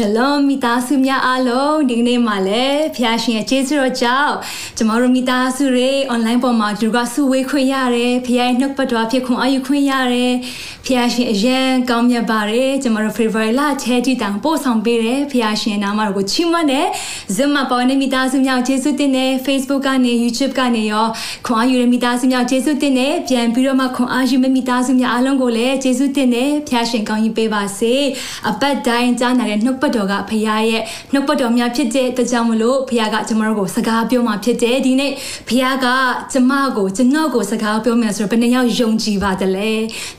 ရှလုံမိသားစုများအားလုံးဒီကနေ့မှလည်းဖခင်ရှင်ရဲ့ကျေးဇူးတော်ကြောင့်ကျမတို့မိသားစုတွေ online ပေါ်မှာဒီကစုဝေးခွင့်ရတယ်ဖခင်ရဲ့နှုတ်ပတ်တော်ဖြစ်ခွင့်အယူခွင့်ရတယ်ဖခင်ရှင်အရန်ကောင်းမြတ်ပါတယ်ကျမတို့ February လချဲတီတောင်ပို့ဆောင်ပေးတယ်ဖခင်ရှင်နာမတော်ကိုချီးမွမ်းတယ် Zoom မှာပေါ်နေမိသားစုများကျေးဇူးတင်တယ် Facebook ကနေ YouTube ကနေရောခွန်အားယူတဲ့မိသားစုများကျေးဇူးတင်တယ်ပြန်ပြီးတော့မှခွန်အားယူမယ့်မိသားစုများအားလုံးကိုလည်းကျေးဇူးတင်တယ်ဖခင်ရှင်ကောင်းကြီးပေးပါစေအပတ်တိုင်းကြားနာတဲ့နှုတ်ပတ်တော်ကဖခင်ရဲ့နှုတ်ပတ်တော်များဖြစ်တဲ့တကြောင်မလို့ဖခင်ကကျမတို့ကိုစကားပြောမှဖြစ်တယ်ဒီနေ့ဖခင်ကကျမကိုကျွန်တော်ကိုစကားပြောမယ်ဆိုတော့ဘယ်နှယောက်ယုံကြည်ပါတယ်လဲ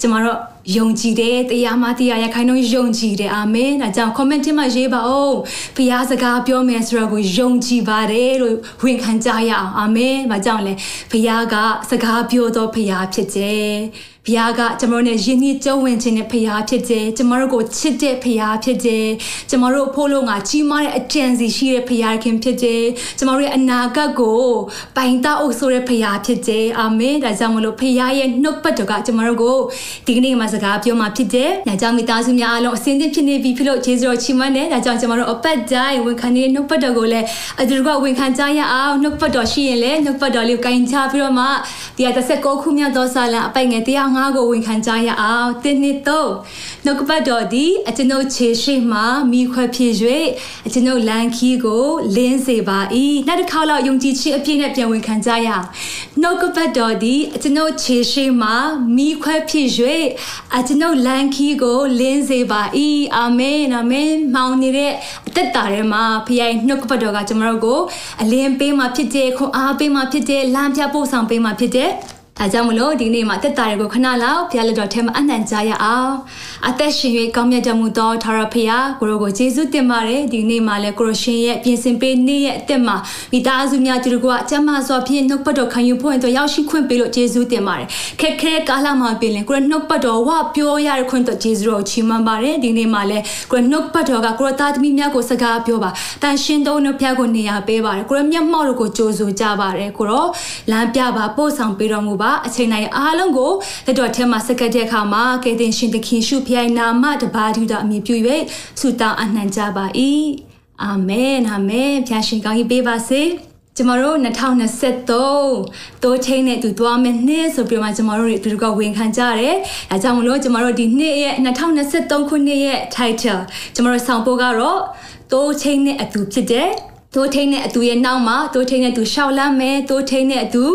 ကျမတို့ယုံကြည်တယ်တရားမှတရားရခိုင်နှုန်းယုံကြည်တယ်အာမင်ဒါကြောင့် comment မှာရေးပါဦးဖခင်စကားပြောမယ်ဆိုတော့ကိုယုံကြည်ပါတယ်လို့ဝန်ခံကြရအောင်အာမင်ဒါကြောင့်လဲဖခင်ကစကားပြောတော့ဖခင်ဖြစ်တယ်ဘုရားကကျမတို့နဲ့ယဉ်ကျေးကြုံဝင်ခြင်းနဲ့ဖရားဖြစ်တယ်ကျမတို့ကိုချစ်တဲ့ဖရားဖြစ်တယ်ကျမတို့ဖို့လို့ငါကြီးမားတဲ့အကြံစီရှိတဲ့ဖရားခင်ဖြစ်တယ်ကျမတို့ရဲ့အနာဂတ်ကိုပိုင်တအုပ်ဆိုတဲ့ဖရားဖြစ်တယ်အာမင်ဒါကြောင့်မလို့ဖရားရဲ့နှုတ်ပတ်တော်ကကျမတို့ကိုဒီကနေ့မှာစကားပြောမှာဖြစ်တယ်။ညာကြောင့်မိသားစုများအားလုံးအစင်းသင့်ဖြစ်နေပြီဖြစ်လို့ကျေးဇူးတော်ချီးမွမ်းတယ်။ဒါကြောင့်ကျမတို့အပတ်တိုင်းဝန်ခံနေတဲ့နှုတ်ပတ်တော်ကိုလည်းအတူတူကဝန်ခံကြရအောင်နှုတ်ပတ်တော်ရှိရင်လည်းနှုတ်ပတ်တော်လေးကိုကင်ချပြီးတော့မှဒီဟာ16ခုမြောက်သောစာလံအပိုင်ငယ်105ကိုဝန်ခံကြရအောင်တင်းနှစ်တော့နှုတ်ပတ်တော်ဒီအကျွန်ုပ်ခြေရှိမှမိခွဲဖြစ်၍အကျွန်ုပ်လန်ခီကိုလင်းစေပါ၏နောက်တစ်ခါတော့ယုံကြည်ခြင်းအပြည့်နဲ့ပြန်ဝန်ခံကြရအောင်နှုတ်ပတ်တော်ဒီအကျွန်ုပ်ခြေရှိမှမိခွဲဖြစ်၍ အကျွန်ုပ်လန်ခီကိုလင်းစေပါ၏အာမင်အာမင်မောင်နေတဲ့အသက်တာထဲမှာဖခင်နှုတ်ပတ်တော်ကကျွန်တော်တို့ကိုအလင်းပေးမှဖြစ်တဲ့ခွန်အားပေးမှဖြစ်တဲ့လမ်းပြပို့ဆောင်ပေးမှဖြစ်တဲ့ ဒါကြောင့်မလို့ဒီနေ့မှာတက်တာတွေကိုခဏလောက်ဘုရားလက်တော်ထဲမှာအနှံကြရအောင်အသက်ရှင်၍ကောင်းမြတ်တော်မူသောထာဝရဘုရားကိုရောကိုယေရှုတင်ပါတယ်ဒီနေ့မှာလည်းကိုရရှင်ရဲ့ပြင်ဆင်ပေးနေ့ရဲ့အသက်မှာမိသားစုများတို့ကအကျမ်းမာစွာဖြင့်နှုတ်ပတ်တော်ခံယူဖို့အတွက်ရောက်ရှိခွင့်ပေးလို့ယေရှုတင်ပါတယ်ခက်ခဲကာလမှာပြင်ရင်ကိုရနှုတ်ပတ်တော်ဝပြောရတဲ့ခွင့်တော်ယေရှုတော်ချီးမွမ်းပါတယ်ဒီနေ့မှာလည်းကိုရနှုတ်ပတ်တော်ကကိုရသားသမီးများကိုစကားပြောပါတန်ရှင်တော်နှုတ်ဖျားကိုနေရာပေးပါတယ်ကိုရမျက်မှောက်တို့ကိုကြိုးဆိုကြပါတယ်ကိုရောလမ်းပြပါပို့ဆောင်ပေးတော်မူပါအချိန်တိုင်းအားလုံးကိုလက်တော်ထဲမှာစကတ်တဲ့အခါမှာကယ်တင်ရှင်သခင်ရှုဖျိုင်နာမတပါးထူတာအမြင်ပြု၍ဆုတောင်းအနှံကြပါ၏အာမင်အာမင်ဖျာရှင်ကောင်းကြီးပေးပါစေကျမတို့2023တိုးချင်းနဲ့သူသွားမယ်နှစ်ဆိုပြီးမှကျမတို့တွေသူကဝင်ခံကြရတယ်။အဲကြောင့်မလို့ကျမတို့ဒီနှစ်ရဲ့2023ခုနှစ်ရဲ့ title ကျမတို့ဆောင်ပို့ကတော့တိုးချင်းနဲ့အတူဖြစ်တဲ့ တိုးထိန်တဲ့အတူရဲ့နောက်မှာတိုးထိန်တဲ့သူရှောက်လမ်းမယ်တိုးထိန်တဲ့အတူ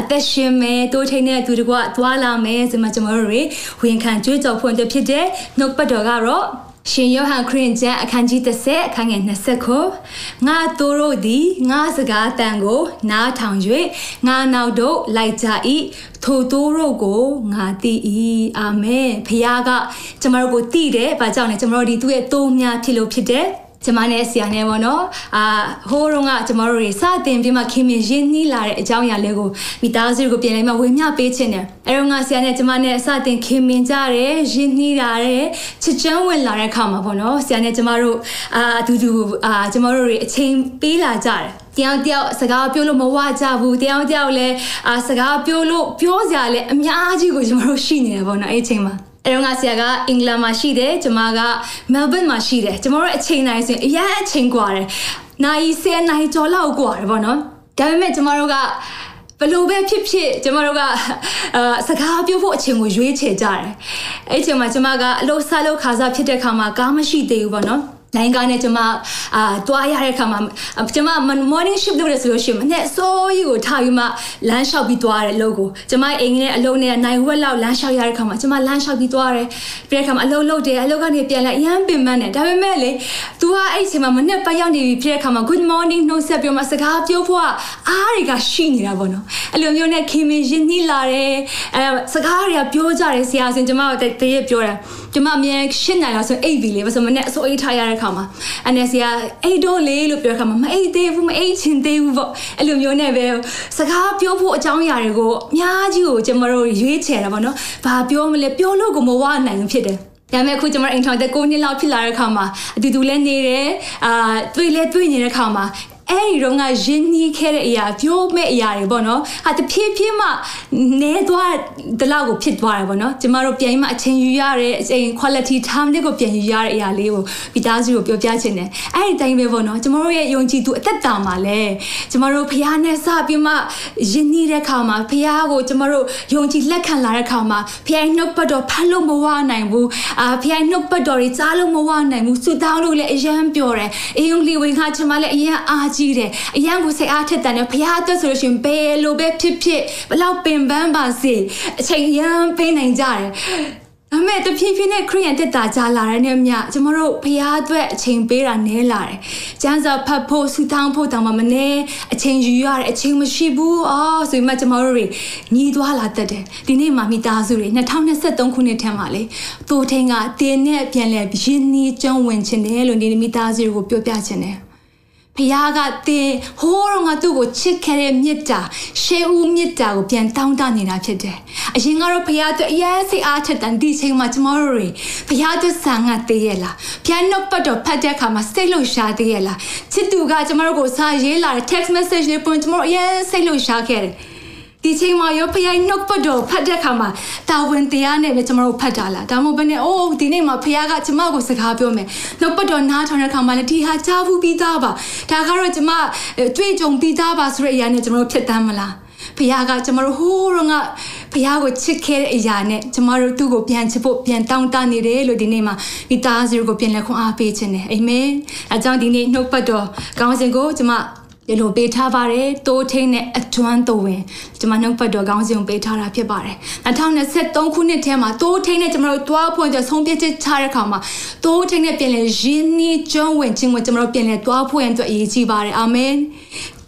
အသက်ရှင်မယ်တိုးထိန်တဲ့အတူတကွသွားလာမယ်ဆိုမှကျွန်တော်တို့တွေဝင်ခံကြွေးကြော်ဖွင့်တဲ့ဖြစ်တဲ့နှုတ်ပတ်တော်ကတော့ရှင်ယောဟန်ခရစ်ကျမ်းအခန်းကြီး30အခန်းငယ်20ခုငါတို့တို့သည်ငါစကားတန်ကိုနားထောင်၍ငါနောက်တို့လိုက်ကြ၏ထိုတို့တို့ကိုငါသိ၏အာမင်ဖခင်ကကျမတို့ကိုသိတယ်ဘာကြောင့်လဲကျမတို့ဒီသူ့ရဲ့တိုးများဖြစ်လို့ဖြစ်တယ် ကျမနဲ့ဆရာနဲ့ပေါ့နော်အာဟိုးတော့ကကျမတို့တွေစတင်ပြီးမှခင်မင်ရင်းနှီးလာတဲ့အကြောင်းအရာလေးကိုမိသားစုကိုပြင်လိုက်မှဝေမျှပေးခြင်းတယ်အဲတော့ကဆရာနဲ့ကျမနဲ့စတင်ခင်မင်ကြတယ်ရင်းနှီးလာတယ်ချစ်ချမ်းဝင်လာတဲ့အခါမှာပေါ့နော်ဆရာနဲ့ကျမတို့အာအတူတူအာကျမတို့တွေအချိန်ပေးလာကြတယ်တယောက်တယောက်စကားပြောလို့မဝကြဘူးတယောက်တယောက်လည်းအာစကားပြောလို့ပြောစရာလည်းအများကြီးကိုကျမတို့ရှိနေတယ်ပေါ့နော်အဲ့အချိန်မှာ အဲတော့ငါဆရာကအင်္ဂလန်မှာရှိတယ်ကျမကမဲလ်ဘန်မှာရှိတယ်ကျမတို့အချိန်တိုင်းဆိုရင်အရင်အချိန်กว่าတယ်နိုင်10နိုင်ကျော်လောက်กว่าတယ်ပေါ့နော်ဒါပေမဲ့ကျမတို့ကဘလို့ပဲဖြစ်ဖြစ်ကျမတို့ကအာစကားပြောဖို့အချိန်ကိုရွေးချယ်ကြတယ်အဲ့ချိန်မှာကျမကအလို့ဆလို့ခါစားဖြစ်တဲ့ခါမှာကားမရှိသေးဘူးပေါ့နော် နိုင်ကားနဲ့ကျမအာတွားရတဲ့ခါမှာကျမ morning shift လုပ်ရဆိုလို့ရှိရင်မနေ့စိုးကြီးကိုထားပြီးမှလမ်းလျှောက်ပြီးတွားရတယ်အလုပ်ကိုကျမအိမ်နဲ့အလုပ်နဲ့နိုင်ဝက်လောက်လမ်းလျှောက်ရတဲ့ခါမှာကျမလမ်းလျှောက်ပြီးတွားရတယ်ပြီးတဲ့ခါမှာအလုပ်လုပ်တယ်အလုပ်ကနေပြန်လာအရန်ပင်ပန်းတယ်ဒါပေမဲ့လေ तू ကအဲ့ဒီချိန်မှာမနေ့ပတ်ရောက်နေပြီဖြစ်တဲ့ခါမှာ good morning နှုတ်ဆက်ပြောမှစကားပြောဖို့ကအားတွေကရှိနေတာပေါ့နော်အဲ့လိုမျိုးနဲ့ခင်မင်ရင်းနှီးလာတယ်အဲစကားတွေကပြောကြတယ်ဆရာစင်ကျမတို့တရေပြောတယ်ကျမအမြဲရှင်းနိုင်လားဆိုအိတ်ပြီလေဆိုမနေ့အစိုးအိတ်ထားရတဲ့ခါမှာအနေစီကအိတ်တော့လေလို့ပြောတဲ့ခါမှာမအိတ်သေးဘူးမအိတ်ချင်သေးဘူးပေါ့အဲ့လိုမျိုးနဲ့ပဲစကားပြောဖို့အကြောင်းအရာတွေကိုအများကြီးကိုကျမတို့ရွေးချယ်တာပေါ့နော်ဘာပြောမလဲပြောလို့ကိုမဝနိုင်ဘူးဖြစ်တယ်ဒါပေမဲ့အခုကျွန်တော်အိမ်ထောင်တဲ့9နှစ်လောက်ဖြစ်လာတဲ့ခါမှာအတူတူလည်းနေတယ်အာတွေ့လဲတွေ့နေတဲ့ခါမှာ အဲ့ဒီတော့ကရင်းနှီးခဲ့တဲ့အရာပြောမဲ့အရာတွေပေါ့နော်ဟာတဖြည်းဖြည်းမှနဲသွားတလောက်ကိုဖြစ်သွားတယ်ပေါ့နော်ကျမတို့ပြန်ပြီးမှအချိန်ယူရတဲ့အချိန် quality time လေးကိုပြန်ယူရတဲ့အရာလေးကိုမိသားစုကိုပြောပြချင်တယ်အဲ့ဒီတိုင်းပဲပေါ့နော်ကျမတို့ရဲ့ယုံကြည်သူအသက်တာမှာလဲကျမတို့ဖခင်နဲ့စပြီးမှရင်းနှီးတဲ့ခါမှာဖခင်ကိုကျမတို့ယုံကြည်လက်ခံလာတဲ့ခါမှာဖခင်နှုတ်ပတ်တော်ဖတ်လို့မဝနိုင်ဘူးအာဖခင်နှုတ်ပတ်တော်တွေကြားလို့မဝနိုင်ဘူးဆုတောင်းလို့လည်းအယံပျော်တယ်အေယုံလီဝင်ခါကျမလည်းအယံအားကြီးတယ်အရန်ကိုစိတ်အားထက်တန်တယ်ဘုရားအတွက်ဆိုလို့ရှိရင်ဘယ်လိုပဲဖြစ်ဖြစ်ဘလောက်ပင်ပန်းပါစေအချိန်ရန်ပေးနိုင်ကြတယ်ဒါမဲ့တဖြည်းဖြည်းနဲ့ခရိယန်တက်တာကြလာတဲ့နေ့မြကျမတို့ဖရားအတွက်အချိန်ပေးတာနည်းလာတယ်။ကျန်းစာဖတ်ဖို့ဆူတောင်းဖို့တောင်မှမနည်းအချိန်ယူရတယ်အချိန်မရှိဘူး။အော်ဆိုမှကျမတို့တွေညီးသွားလာတတ်တယ်။ဒီနေ့မှမိသားစုတွေ2023ခုနှစ်ထဲမှာလေတိုးထင်းကတင်းနဲ့ပြန်လဲရင်းနှီးကျုံဝင်ခြင်းတယ်လို့ဒီမိသားစုတွေကိုပြောပြခြင်းတယ်။ ဖခင်ကတင်ဟိုးတော့ငါသူ့ကိုချစ်ခဲ့တဲ့မြတ်တာရှေးဦးမြတ်တာကိုပြန်တောင်းတနေတာဖြစ်တယ်။အရင်ကတော့ဖခင်အတွက်အရင်စိတ်အားထက်တန်ဒီချိန်မှာကျမတို့တွေဖခင်အတွက်ဆံငါသေးရလား။ဖခင်နှုတ်ပတ်တော်ဖတ်တဲ့အခါမှာစိတ်လို့ရှာသေးရလား။ချစ်သူကကျမတို့ကိုစာရေးလာတဲ့ text message လေးပွင့်ကျမတို့အရင်စိတ်လို့ရှာခဲ့တယ်။ ဒီချိန်မှာရောဖခင်နှုတ်ပတ်တော်ဖတ်တဲ့အခါမှာတာဝန်တရားနဲ့ပဲကျွန်တော်တို့ဖတ်တာလားဒါမှမဟုတ်ဘယ်နဲ့အိုးဒီနေ့မှာဖခင်ကကျွန်မကိုစကားပြောမယ်နှုတ်ပတ်တော်နားထောင်တဲ့အခါမှာလည်းဒီဟာကြားဘူးပြီးသားပါဒါကတော့ကျွန်မတွေ့ကြုံပြီးသားပါဆိုတဲ့အရာနဲ့ကျွန်တော်တို့ဖြစ်တမ်းမလားဖခင်ကကျွန်တော်တို့ဟိုးတော့ကဖခင်ကိုချစ်ခဲ့တဲ့အရာနဲ့ကျွန်တော်တို့သူ့ကိုပြန်ချစ်ဖို့ပြန်တောင်းတနေတယ်လို့ဒီနေ့မှာဒီသားစုကိုပြန်လဲခွန်အားပေးခြင်းတယ်အာမင်အဲကြောင့်ဒီနေ့နှုတ်ပတ်တော်ကောင်းစဉ်ကိုကျွန်မ ဒီလိုပေးထားပါတယ်တိုးထင်းနဲ့အတွမ်းတော်ဝင်ကျွန်မနှုတ်ပတ်တော်ကောင်းစဉ်ပေးထားတာဖြစ်ပါတယ်2023ခုနှစ်ထဲမှာတိုးထင်းနဲ့ကျွန်တော်တို့တွားဖွင့်ကြဆုံးဖြတ်ချက်ချတဲ့အခါမှာတိုးထင်းနဲ့ပြန်လဲရင်းနှီးကျွမ်းဝင်ခြင်းကိုကျွန်တော်တို့ပြန်လဲတွားဖွင့်အတွက်အရေးကြီးပါတယ်အာမင်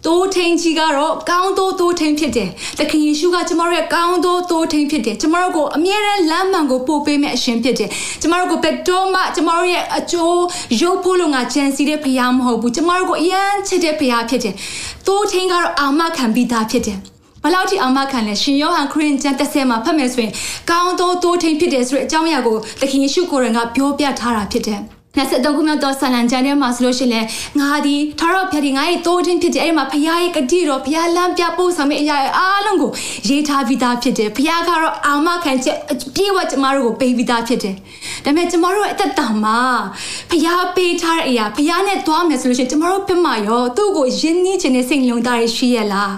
တိုးထိန်ကြီးကတော့ကောင်းသောတိုးထိန်ဖြစ်တယ်။တခင်ယေရှုကကျမတို့ရဲ့ကောင်းသောတိုးထိန်ဖြစ်တယ်။ကျမတို့ကိုအမြဲတမ်းလမ်းမှန်ကိုပို့ပေးမဲ့အရှင်ဖြစ်တယ်။ကျမတို့ကိုဘယ်တော့မှကျမတို့ရဲ့အကျိုးရုပ်ဖို့လို့ငါကြံစီတဲ့ဖရားမဟုတ်ဘူး။ကျမတို့ကိုအယမ်းချစ်တဲ့ဖရားဖြစ်တယ်။တိုးထိန်ကတော့အာမခံပြီးသားဖြစ်တယ်။ဘလောက်ထိအာမခံလဲရှင်ယောဟန်ခရစ်ကျမ်းတစ်ဆယ်မှာဖတ်မယ်ဆိုရင်ကောင်းသောတိုးထိန်ဖြစ်တယ်ဆိုတဲ့အကြောင်းအရာကိုသခင်ယေရှုကိုယ်တိုင်ကပြောပြထားတာဖြစ်တယ်။ 23ခုမြောက်သောဆာလံကျမ်းထဲမှာဆိုလို့ရှိရင်ငါဒီထာဝရဘုရားဒီငါရဲ့တိုးထင်းဖြစ်တဲ့အဲ့ဒီမှာဘုရားရဲ့ဂတိတော်ဘုရားလမ်းပြပို့ဆောင်မယ့်အရာအားလုံးကိုရေးထားပြီးသားဖြစ်တယ်ဘုရားကတော့အာမခံချက်ပြေဝကျမတို့ကိုပေးပြီးသားဖြစ်တယ်ဒါပေမဲ့ကျမတို့ရဲ့အသက်တာမှာဘုရားပေးထားတဲ့အရာဘုရားနဲ့သွားမယ်ဆိုလို့ရှိရင်ကျမတို့ပြမရောသူ့ကိုယဉ်နီးခြင်းနဲ့စိတ်လုံသားရရှိရလား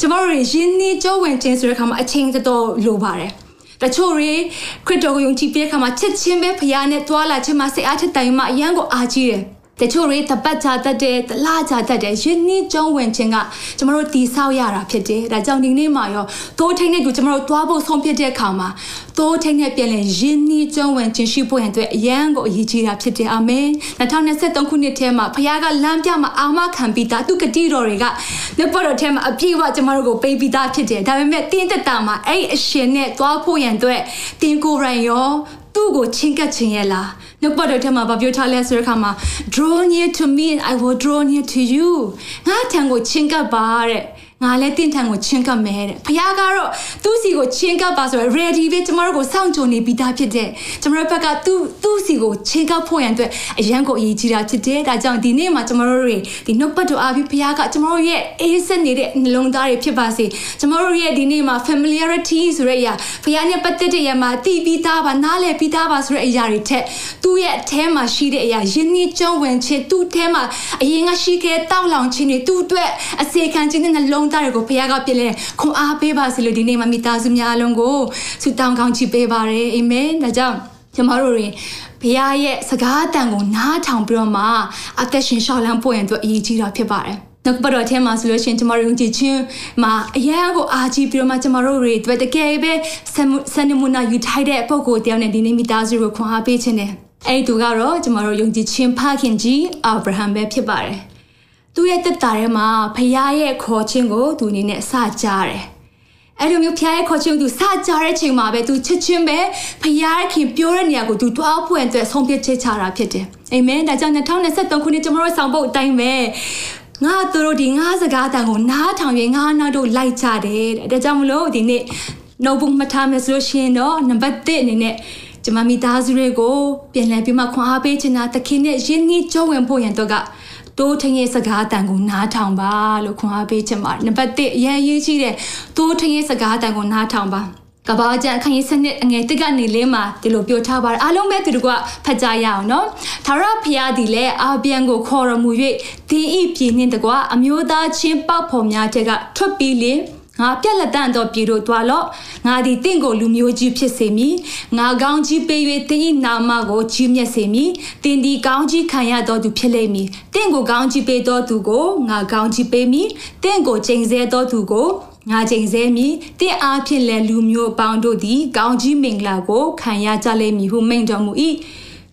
ကျမတို့ယဉ်နီးကြိုးဝင်ခြင်းဆိုတဲ့အခါမှာအချိန်တော်လိုပါတယ် တချို့တွေခရစ်တော်ကိုယုံကြည်ပြီးတဲ့အခါမှာချစ်ချင်းပဲဖခင်နဲ့တွာလာခြင်းမှာစိတ်အားထက်တိုင်မှအယံကိုအားကြီးတယ် တချို့တွေတပတ်ချတတ်တယ်တလားချတတ်တယ်ယင်းနှီးကျုံးဝင်ခြင်းကကျမတို့တီဆောက်ရတာဖြစ်တယ်ဒါကြောင့်ဒီနေ့မှာရောသိုးထိန်နဲ့တူကျမတို့သွားဖို့ဆုံးဖြတ်တဲ့အခါမှာသိုးထိန်နဲ့ပြန်လဲယင်းနှီးကျုံးဝင်ခြင်းရှိဖို့ရန်အတွက်အယံကိုအရေးကြီးတာဖြစ်တယ်အာမင်2023ခုနှစ်ထဲမှာဖခင်ကလမ်းပြမှာအာမခံပြီးသားသူကတိတော်တွေကလက်ပေါ်တော်ထဲမှာအပြည့်အဝကျမတို့ကိုပေးပြီးသားဖြစ်တယ်ဒါပေမဲ့တင်းတက်တာမှာအဲ့အရှင်နဲ့သွားဖို့ရန်အတွက်တင်ကိုယ်ရန်ရောသူ့ကိုချင်းကပ်ခြင်းရဲ့လား နှုတ်ပတ်တော်ထဲမှာဗပြောထားလဲဆိုတဲ့အခါမှာ draw near to me and I will draw near to you ငါထံကိုချင်းကပ်ပါတဲ့ ငါလည်းတင့်ထံကိုချင်းကပ်မယ်တဲ့ဖခင်ကတော့သူ့စီကိုချင်းကပ်ပါဆိုရယ် ready ပဲကျမတို့ကိုစောင့်ကြိုနေပြီးသားဖြစ်တဲ့ကျမတို့ဘက်ကသူ့သူ့စီကိုချင်းကပ်ဖို့ရန်အတွက်အရန်ကိုအရေးကြီးတာဖြစ်တယ်ဒါကြောင့်ဒီနေ့မှာကျမတို့တွေဒီနှုတ်ပတ်တော်အားဖြင့်ဖခင်ကကျမတို့ရဲ့အေးဆက်နေတဲ့နှလုံးသားတွေဖြစ်ပါစေကျမတို့ရဲ့ဒီနေ့မှာ familiarity ဆိုတဲ့အရာဖခင်နဲ့ပတ်သက်တဲ့အရာမှာတည်ပြီးသားပါနားလည်ပြီးသားပါဆိုတဲ့အရာတွေထက်သူ့ရဲ့အထဲမှာရှိတဲ့အရာယဉ်နှီးကျုံးဝင်ခြင်းသူ့အထဲမှာအရင်ကရှိခဲ့တောက်လောင်ခြင်းတွေသူ့အတွက်အစေခံခြင်းနဲ့နှလုံးသားတွေကိုဘုရားကပြင်လဲခွန်အားပေးပါစေလို့ဒီနေ့မှာမိသားစုများအလုံးကိုဆုတောင်းကောင်းချီးပေးပါရယ်အာမင်ဒါကြောင့်ကျွန်တော်တို့တွေဘုရားရဲ့စကားအတန်ကိုနားထောင်ပြီးတော့မှအသက်ရှင်ရှောက်လန်းဖို့ရန်အတွက်အရေးကြီးတာဖြစ်ပါတယ်နောက်ပတ်တော်ထဲမှာဆိုလို့ရှိရင်ကျမတို့ယုံကြည်ခြင်းမှာအရာကိုအားကြီးပြီးတော့မှကျမတို့တွေတကယ်ပဲဆန်နမူနာယူထိုက်တဲ့ပုံကိုတယောက်နဲ့ဒီနေ့မိသားစုကိုခွန်အားပေးခြင်းတယ်အဲ့ဒီသူကတော့ကျမတို့ယုံကြည်ခြင်းဖခင်ကြီးအာဗြဟံပဲဖြစ်ပါတယ် သူ့ရဲ့တက်တာထဲမှာဖခင်ရဲ့ခေါ်ခြင်းကိုသူအနေနဲ့စကြားတယ်။အဲ့လိုမျိုးဖခင်ရဲ့ခေါ်ခြင်းကိုသူစကြားတဲ့ချိန်မှာပဲသူချစ်ချင်းပဲဖခင်ခင်ပြောတဲ့နေရာကိုသူတွားဖွင့်အတွက်ဆုံးဖြတ်ချက်ချတာဖြစ်တယ်။အာမင်။ဒါကြောင့်2023ခုနှစ်ကျွန်တော်တို့ဆောင်ဖို့အတိုင်းပဲငါတို့ဒီငါစကားတန်ကိုနားထောင်ရင်ငါနာတို့လိုက်ကြတယ်တဲ့။ဒါကြောင့်မလို့ဒီနေ့ notebook မှတ်ထားမယ်ဆိုလို့ရှိရင်တော့နံပါတ်1အနေနဲ့ကျမမိသားစုတွေကိုပြန်လည်ပြီးမှခွန်အားပေးချင်တာသခင်နဲ့ယဉ်နှီးကြုံဝင်ဖို့ရန်တော့က တိုးထင်းရဲ့စကားတန်ကိုနားထောင်ပါလို့ခွန်အားပေးချင်ပါတယ်နံပါတ်1အရင်ရေးကြီးတဲ့တိုးထင်းရဲ့စကားတန်ကိုနားထောင်ပါကဘာကြအခန်းကြီးစနစ်အငယ်တစ်ကနေလေးမှာဒီလိုပြောထားပါတယ်အားလုံးပဲသူတို့ကဖတ်ကြရအောင်နော်သာရဖျားဒီလဲအာပြန်ကိုခေါ်ရမူ၍ဒင်းဤပြည်နှင့်တကွအမျိုးသားချင်းပောက်ဖော်များတဲ့ကထွက်ပြီးလေငါ ပြက်လက်တန့်တော့ပြည်တို့တွာလော့ငါဒီတင့်ကိုလူမျိုးကြီးဖြစ်စေမည်ငါကောင်းကြီးပေး၍တင်းဤနာမကိုကြီးမြတ်စေမည်တင်းဒီကောင်းကြီးခံရတော်သူဖြစ်လိမ့်မည်တင့်ကိုကောင်းကြီးပေးတော်သူကိုငါကောင်းကြီးပေးမည်တင့်ကိုချိန်ဆတော်သူကိုငါချိန်ဆမည်တင့်အားဖြင့်လည်းလူမျိုးပေါင်းတို့သည်ကောင်းကြီးမင်္ဂလာကိုခံရကြလိမ့်မည်ဟုမိန့်တော်မူ၏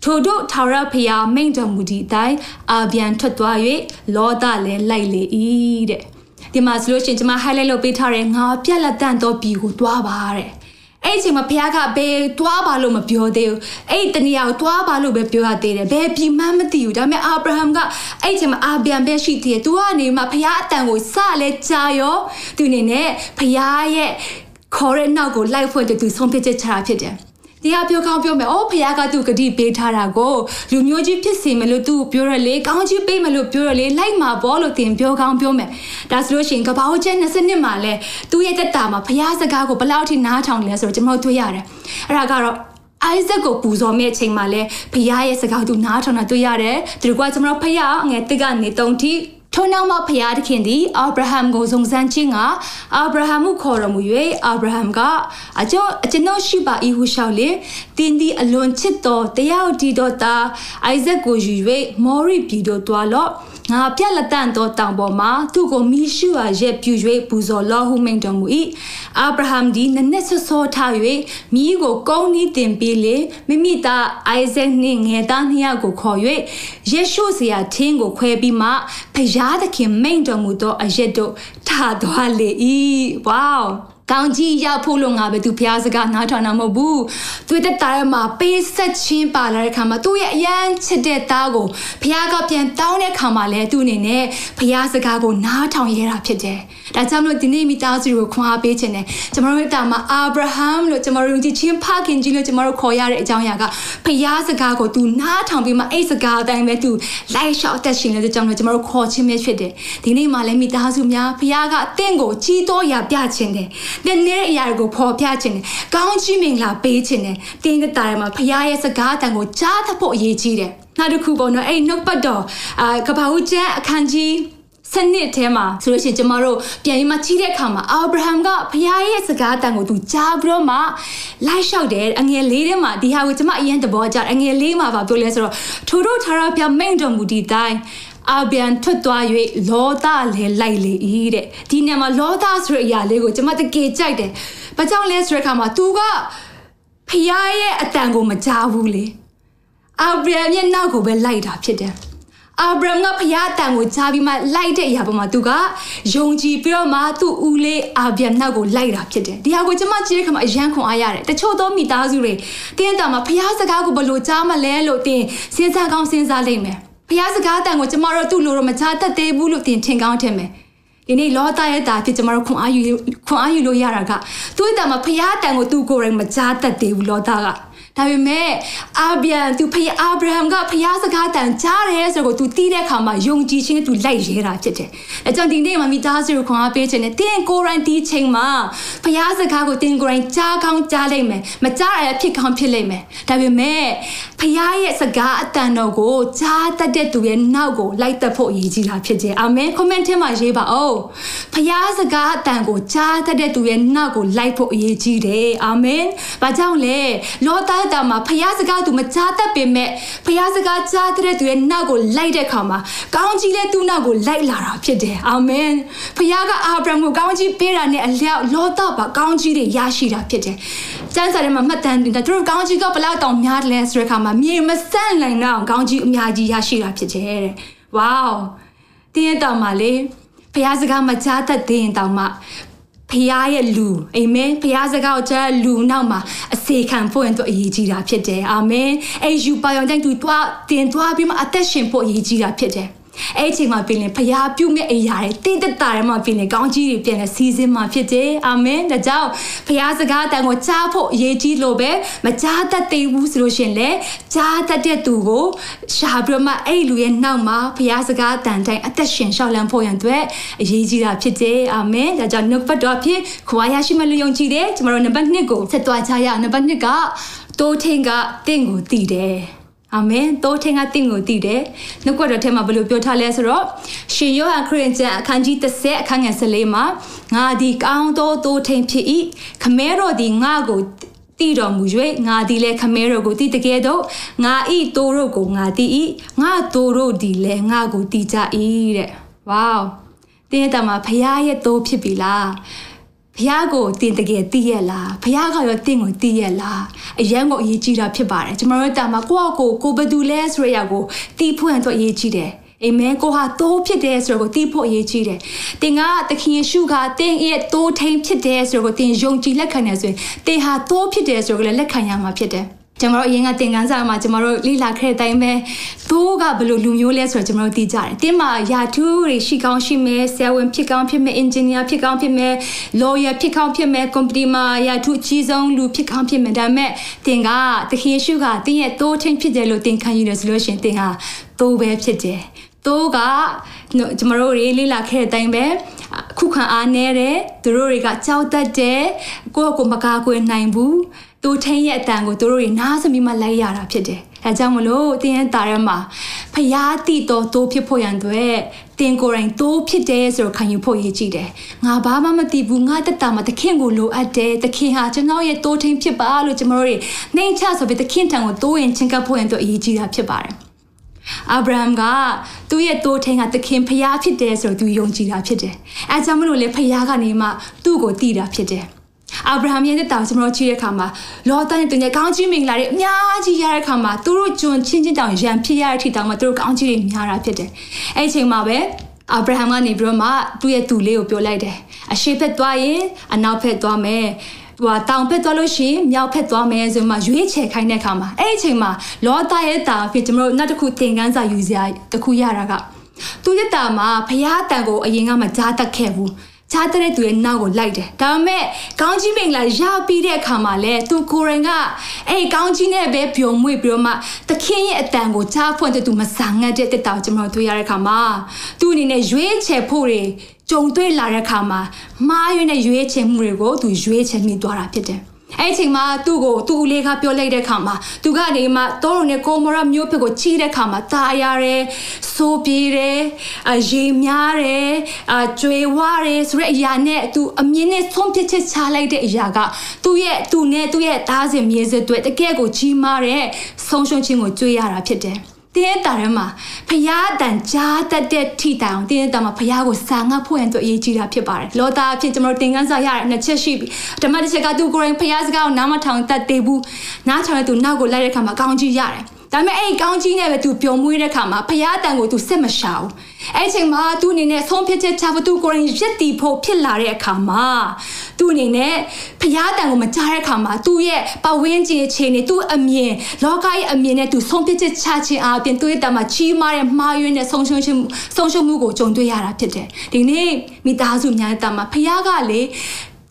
ထို့တို့ထာဝရဖျားမိန့်တော်မူသည့်အတိုင်းအာပြန်ထွက်သွား၍လောဒလည်းလိုက်လေ၏တဲ့ ဒီမှာဆိုလို့ရှိရင်ကျွန်မ highlight လုပ်ပေးထားတယ်ငါပြက်လက်တန့်တော့ပြီကိုတွားပါတဲ့အဲ့ဒီချိန်မှာဘုရားကဘယ်တွားပါလို့မပြောသေးဘူးအဲ့ဒီတနေရာကိုတွားပါလို့ပဲပြောရသေးတယ်ဘယ်ပြည်မှမသိဘူးဒါပေမဲ့အာဗြဟံကအဲ့ဒီချိန်မှာအာဗြဟံပဲရှိသေးတယ်သူကနေမှဘုရားအတန်ကိုစလဲကြာရောသူအနေနဲ့ဘုရားရဲ့ခေါ်တဲ့နောက်ကိုလိုက်ဖို့တူဆုံးဖြတ်ချက်ချတာဖြစ်တယ် တရားပြောကောင်းပြောမယ်။အော်ဖခင်ကသူ့ဂတိပေးထားတာကိုလူမျိုးကြီးဖြစ်စေမယ်လို့သူပြောရလေကောင်းကြီးပေးမယ်လို့ပြောရလေလိုက်မှာပေါ့လို့တင်ပြောကောင်းပြောမယ်။ဒါဆိုလို့ရှိရင်ကဘာဟုတ်ချက်20နှစ်မှာလဲသူ့ရဲ့တက်တာမှာဖခင်စကားကိုဘယ်လောက်ထိနားထောင်လဲဆိုတော့ကျွန်တော်တွေ့ရတယ်။အဲ့ဒါကတော့အိုက်ဇက်ကိုပူဇော်မဲ့အချိန်မှာလဲဖခင်ရဲ့စကားသူနားထောင်တာတွေ့ရတယ်။ဒီကွာကျွန်တော်ဖခင်ငယ်တစ်ကနေ3ထိ ထို့နောက်မှဖျားသခင်သည်အာဗြဟံကိုစုံစမ်းခြင်းကအာဗြဟံကိုခေါ်တော်မူ၍အာဗြဟံကအကျွန်အကျွန်ုပ်ရှိပါ၏ဟုလျှောက်လေတင်းသည်အလွန်ချစ်တော်တရားတီတော်သားအိုက်ဇက်ကိုယူ၍မော်ရီပြည်သို့တွားလော့ ငါပြက်လက်တန့်သောတောင်ပေါ်မှာသူ့ကိုမိရှုအားရက်ပြူ၍ပူဇော်လောဟုမိန်တော်မူ၏အာဗြဟံသည်နနက်ဆောဆောထား၍မိကိုကုန်းနီးတင်ပြီးလေမိမိသားအိုက်ဇက်နှင့်ငယ်သားနှစ်ယောက်ကိုခေါ်၍ယေရှုစရာထင်းကိုခွဲပြီးမှဖျားသခင်မိန်တော်မူသောအရက်တို့ထသွားလေ၏ဝေါ ကောင်းကြီးရဖို့လို့ငါပဲသူဘုရားစကားနားထောင်တာမဟုတ်ဘူးသူတက်တာရမှာပေးဆက်ချင်းပါလာတဲ့ခါမှာသူ့ရဲ့အရန်ချစ်တဲ့သားကိုဘုရားကပြန်တောင်းတဲ့ခါမှာလဲသူ့အနေနဲ့ဘုရားစကားကိုနားထောင်ရတာဖြစ်တယ်ဒါကြောင့်မလို့ဒီနေ့မိသားစုကိုခွန်အားပေးခြင်းနဲ့ကျွန်တော်တို့တာမှာအာဗြဟံလို့ကျွန်တော်တို့ကြည့်ချင်းဖခင်ကြီးလို့ကျွန်တော်တို့ခေါ်ရတဲ့အကြောင်းအရာကဘုရားစကားကိုသူနားထောင်ပြီးမှအဲ့စကားအတိုင်းပဲသူလိုက်လျှောက်တက်ရှင်တဲ့ကြောင့်လို့ကျွန်တော်တို့ခေါ်ခြင်းပဲဖြစ်တယ်ဒီနေ့မှလည်းမိသားစုများဘုရားကအသင်ကိုကြီးတော်ရာပြခြင်းတယ်တဲ့နေတဲ့အရာတွေကိုဖော်ပြခြင်းတယ်ကောင်းချီးမင်္ဂလာပေးခြင်းတယ်တင်းတဲ့တာထဲမှာဘုရားရဲ့စကားအတန်ကိုကြားသဖို့အရေးကြီးတယ်နောက်တစ်ခုပေါ့နော်အဲ့နှုတ်ပတ်တော်အာကပ္ပဟုကျမ်းအခန်းကြီးစနစ်ထဲမှာဆိုလို့ရှိရင်ကျမတို့ပြန်ပြီးမှကြီးတဲ့အခါမှာအာဗြဟံကဖခင်ရဲ့စကားတန်ကိုသူကြားပြီးတော့မှလိုက်လျှောက်တယ်အငယ်လေးထဲမှာဒီဟာကိုကျမအရင်သဘောကျအငယ်လေးမှာပါပြောလဲဆိုတော့ထိုတို့ထာရပြမိန်တော်မူဒီတိုင်း အပြန်ထွက်သွား၍လောသလည်းလိုက်လေ၏တဲ့ဒီနေရာမှာလောသဆိုတဲ့အရာလေးကိုကျမတကယ်ကြိုက်တယ်။ဘာကြောင့်လဲဆိုတဲ့အခါမှာ तू ကဖခင်ရဲ့အတန်ကိုမကြားဘူးလေ။အာဗြဟံရဲ့နောက်ကိုပဲလိုက်တာဖြစ်တယ်။အာဗြဟံကဖခင်အတန်ကိုကြားပြီးမှလိုက်တဲ့အရာပေါ်မှာသူကယုံကြည်ပြီးတော့မှသူ့ဦးလေးအာဗြဟံနောက်ကိုလိုက်တာဖြစ်တယ်။ဒီဟာကိုကျမကြည့်တဲ့အခါမှာအယံခွန်အားရတယ်။တချို့သောမိသားစုတွေတင်းတာမှာဖခင်စကားကိုဘယ်လိုကြားမလဲလို့တင်းစဉ်းစားကောင်းစဉ်းစားလိမ့်မယ်။ ဘုရားစကားတန်ကိုကျမတို့သူ့လိုတော့မချတတ်သေးဘူးလို့သင်ထင်ကောင်းထင်မယ်ဒီနေ့လောသားရဲ့တာဖြစ်ကျမတို့ခွန်အားယူခွန်အားယူလို့ရတာကသူ့အတန်မှာဘုရားတန်ကိုသူ့ကိုယ်တိုင်မချတတ်သေးဘူးလောသားက ဒါပေမဲ့အာဗြဟံသူဖခင်အာဗြဟံကဖခင်စကားတန်ကြားတယ်ဆိုတော့သူတီးတဲ့အခါမှာယုံကြည်ခြင်းသူလိုက်ရဲတာဖြစ်တယ်။အဲကြောင့်ဒီနေ့မှာမိသားစုကိုခွန်အားပေးခြင်းနဲ့တင်းကိုရိုင်းတီးချိန်မှာဖခင်စကားကိုတင်းကိုရိုင်းကြားကောင်းကြားလိုက်မယ်။မကြားရဖြစ်ကောင်းဖြစ်လိမ့်မယ်။ဒါပေမဲ့ဖခင်ရဲ့စကားအတန်တော်ကိုကြားတတ်တဲ့သူရဲ့နောက်ကိုလိုက်သက်ဖို့အရေးကြီးတာဖြစ်တယ်။အာမင်။ comment ထဲမှာရေးပါဦး။ဖခင်စကားအတန်ကိုကြားတတ်တဲ့သူရဲ့နောက်ကိုလိုက်ဖို့အရေးကြီးတယ်။အာမင်။ဘာကြောင့်လဲ။လောသားတာမှာဖခင်စကားသူမကြားတတ်ပေမဲ့ဖခင်စကားကြားတဲ့သူရဲ့နောက်ကိုလိုက်တဲ့အခါမှာကောင်းကြီးလဲသူ့နောက်ကိုလိုက်လာတာဖြစ်တယ်အာမင်ဖခင်ကအာဗြဟံကိုကောင်းကြီးပေးတာနဲ့အလျောက်လောသပါကောင်းကြီးတွေရရှိတာဖြစ်တယ်ကျမ်းစာထဲမှာမှတ်တမ်းတင်တာသူတို့ကောင်းကြီးကဘလောက်တောင်များတယ်လဲဆိုတဲ့အခါမှာမြေမဆန့်နိုင်တော့ကောင်းကြီးအများကြီးရရှိတာဖြစ်တယ်တဲ့ဝေါတင်းရဲ့တောင်မှာလေဖခင်စကားမကြားတတ်တဲ့တောင်မှာ ဖခင်ရဲ့လူအာမင်ဖခင်စကားကိုကြားလူနောက်မှာအစေခံဖို့ရင်တော့အရေးကြီးတာဖြစ်တယ်အာမင်အဲယူပါယောင်တိုင်းသူတွားတင်တွားပြီးမှအသက်ရှင်ဖို့အရေးကြီးတာဖြစ်တယ် အဲ့အချိန်မှာပြင်လေဖျားပြုမဲ့အရာတွေတိတက်တာထဲမှာပြင်လေကောင်းကြီးတွေပြင်လေစီစဉ်မှာဖြစ်တယ်အာမင်ဒါကြောင့်ဖျားစကားတန်ကိုကြားဖို့အရေးကြီးလို့ပဲမကြားတတ်သေးဘူးဆိုလို့ရှင်လေကြားတတ်တဲ့သူကိုရှာပြီးမှအဲ့လူရဲ့နောက်မှာဖျားစကားတန်တိုင်းအသက်ရှင်ရှောက်လန်းဖို့ရန်အတွက်အရေးကြီးတာဖြစ်တယ်အာမင်ဒါကြောင့်နှုတ်ပတ်တော်ဖြစ်ခွာရရှိမလို့ယုံကြည်တယ်ကျွန်တော်တို့နံပါတ်1ကိုဆက်သွားကြရအောင်နံပါတ်2ကတိုးထင်းကတင့်ကိုတည်တယ် အာမင်တိုးထင်ကတင့်ကိုတည်တယ်နှုတ်ကတော်ထဲမှာဘယ်လိုပြောထားလဲဆိုတော့ရှင်ယောဟန်ခရစ်ကျမ်းအခန်းကြီး30အခန်းငယ်14မှာငါဒီကောင်းသောတိုးထင်ဖြစ်၏ခမဲတော်ဒီငါကိုတည်တော်မူ၍ငါဒီလဲခမဲတော်ကိုတည်တကယ်တော့ငါဤတိုးတို့ကိုငါတည်၏ငါတိုးတို့ဒီလဲငါကိုတည်ကြ၏တဲ့ဝေါတင်းတမဖရားရဲ့တိုးဖြစ်ပြီလား ဘုရားကိုတင်တကယ်သိရလားဘုရားကရောတင့်ကိုသိရလားအရန်ကိုအရေးကြီးတာဖြစ်ပါတယ်ကျွန်တော်တို့တာမှာကိုယ့်အကိုကိုဘယ်သူလဲဆိုရရကိုတီးဖွင့်တော့အရေးကြီးတယ်အာမင်ကိုဟာတိုးဖြစ်တယ်ဆိုတော့ကိုတီးဖို့အရေးကြီးတယ်။တင်ကသခင်ယေရှုကတင်ရဲ့တိုးထိန်ဖြစ်တယ်ဆိုတော့ကိုတင်ယုံကြည်လက်ခံတယ်ဆိုရင်တင်ဟာတိုးဖြစ်တယ်ဆိုတော့လည်းလက်ခံရမှာဖြစ်တယ်။ ကျွန်တော်တို့အရင်ကသင်ခန်းစာမှာကျွန်တော်တို့လေ့လာခဲ့တဲ့အတိုင်းပဲသိုးကဘယ်လိုလူမျိုးလဲဆိုတော့ကျွန်တော်တို့သိကြတယ်။တင်းမှာယာထူးတွေရှိကောင်းရှိမယ်၊ဆယ်ဝင်ဖြစ်ကောင်းဖြစ်မယ်၊အင်ဂျင်နီယာဖြစ်ကောင်းဖြစ်မယ်၊လော်ယာဖြစ်ကောင်းဖြစ်မယ်၊ကွန်ပဏီမှာယာထူးအကြီးဆုံးလူဖြစ်ကောင်းဖြစ်မယ်။ဒါပေမဲ့တင်ကသခင်ယေရှုကတင်းရဲ့တိုးချင်းဖြစ်တယ်လို့တင်ခံယူတယ်ဆိုလို့ရှိရင်တင်ဟာတိုးပဲဖြစ်တယ်။တိုးကကျွန်တော်တို့လေ့လာခဲ့တဲ့အတိုင်းပဲခုခံအားနေတယ်သူတို့တွေကကြောက်တတ်တယ်ကိုယ့်ကိုမကာကွယ်နိုင်ဘူး သူထင်းရဲ့အတန်ကိုသူတို့တွေနားစပြီးမှလိုက်ရတာဖြစ်တယ်။အဲကြောင့်မလို့တင်းရဲ့တာထဲမှာဖျားတိတော်တိုးဖြစ်ဖို့ရန်အတွက်တင်ကိုယ်တိုင်တိုးဖြစ်တယ်ဆိုတော့ခံယူဖို့ရည်ကြည့်တယ်။ငါဘာမှမသိဘူးငါတက်တာမှာသခင်ကိုလိုအပ်တယ်။သခင်ဟာကျွန်တော်ရဲ့တိုးထင်းဖြစ်ပါလို့ကျွန်တော်တို့တွေနှိမ်ချဆိုပြီးသခင်ထံကိုတိုးရင်ချင်းကပ်ဖို့ရန်အတွက်အရေးကြီးတာဖြစ်ပါတယ်။အာဗြဟံကသူ့ရဲ့တိုးထင်းကသခင်ဖျားဖြစ်တယ်ဆိုတော့သူယုံကြည်တာဖြစ်တယ်။အဲကြောင့်မလို့လေဖျားကနေမှသူ့ကိုတည်တာဖြစ်တယ်။ အာဗြဟံရဲ့တက်တာကျွန်တော်ကြည့်တဲ့အခါမှာလောတန်ရဲ့သူရဲ့ကောင်းချီးမင်္ဂလာတွေအများကြီးရတဲ့အခါမှာသူတို့ဂျွန်ချင်းချင်းတောင်ရံဖြစ်ရတဲ့အထိတောင်မှသူတို့ကောင်းချီးတွေများတာဖြစ်တယ်။အဲ့ဒီအချိန်မှာပဲအာဗြဟံကနေပြီးတော့မှသူ့ရဲ့သူလေးကိုပြောလိုက်တယ်။အရှိဖက်သွားရင်အနောက်ဖက်သွားမယ်။ဟိုတောင်ဖက်သွားလို့ရှိရင်မြောက်ဖက်သွားမယ်ဆိုမှရွေးချယ်ခိုင်းတဲ့အခါမှာအဲ့ဒီအချိန်မှာလောတာရဲ့တာဖြစ်ကျွန်တော်တို့နောက်တစ်ခုသင်ခန်းစာယူစရာတစ်ခုရတာကသူရဲ့တာမှာဖျားတန်ကိုအရင်ကမှကြားတတ်ခဲ့ဘူး ချားတဲ့သူရဲ့နောက်ကိုလိုက်တယ်ဒါပေမဲ့ကောင်းကြီးမင်္ဂလာရပြီးတဲ့အခါမှာလဲသူကိုရင်ကအဲ့ကောင်းကြီးနဲ့ပဲပျော်မွေ့ပြီးတော့မှသခင်ရဲ့အတန်ကိုချားဖွင့်တဲ့သူမဆာငတ်တဲ့တက်တာကိုကျွန်တော်တွေ့ရတဲ့အခါမှာသူအနေနဲ့ရွေးချယ်ဖို့တွေကြုံတွေ့လာတဲ့အခါမှာမှားရွေးတဲ့ရွေးချယ်မှုတွေကိုသူရွေးချယ်မိသွားတာဖြစ်တယ် အဲ့ချိန်မှာသူ့ကိုသူ့ဦးလေးကပြောလိုက်တဲ့ခါမှာသူကနေမှတောရုံနဲ့ကိုမောရမျိုးဖက်ကိုချီးတဲ့ခါမှာตาရတယ်စိုးပြေးတယ်အရေများတယ်အကျွေဝရတယ်ဆိုတဲ့အရာနဲ့သူအမြင့်နဲ့ဆုံးဖြတ်ချက်ချလိုက်တဲ့အရာကသူ့ရဲ့သူနဲ့သူ့ရဲ့သားစဉ်မြေစတွေတကယ်ကိုကြီးမားတဲ့ဆုံးရှုံးခြင်းကိုကြွေးရတာဖြစ်တယ် တင်းတာထဲမှာဖျားတန်ကြားတတ်တဲ့ထိတိုင်အောင်တင်းတာမှာဖျားကိုစာငတ်ဖို့ရန်အတွက်အရေးကြီးတာဖြစ်ပါတယ်လောသားအဖြစ်ကျွန်တော်တို့သင်ခန်းစာရတဲ့နှစ်ချက်ရှိပြီဓမ္မတစ်ချက်ကသူကိုယ်တိုင်ဖျားစကားကိုနားမထောင်တတ်သေးဘူးနားထောင်တဲ့သူနောက်ကိုလိုက်တဲ့အခါမှာကောင်းကြီးရတယ် ဒါပေမဲ့အဲ့ကောင်းကြီးနဲ့ပဲသူပျော်မွေးတဲ့ခါမှာဖရားတန်ကိုသူစက်မရှာဘူးအဲ့အချိန်မှာသူအနေနဲ့ဆုံးဖြတ်ချက်ချဖို့သူကိုယ်ရင်ရက်တီဖို့ဖြစ်လာတဲ့အခါမှာသူအနေနဲ့ဖရားတန်ကိုမကြားတဲ့အခါမှာသူ့ရဲ့ပဝင်းကျင်အခြေအနေသူ့အမြင်လောကရဲ့အမြင်နဲ့သူဆုံးဖြတ်ချက်ချခြင်းအပြင်သူ့ရဲ့တမှာကြီးမားတဲ့မှားယွင်းတဲ့ဆုံးရှုံးခြင်းဆုံးရှုံးမှုကိုကြုံတွေ့ရတာဖြစ်တယ်ဒီနေ့မိသားစုများတဲ့တမှာဖရားကလေ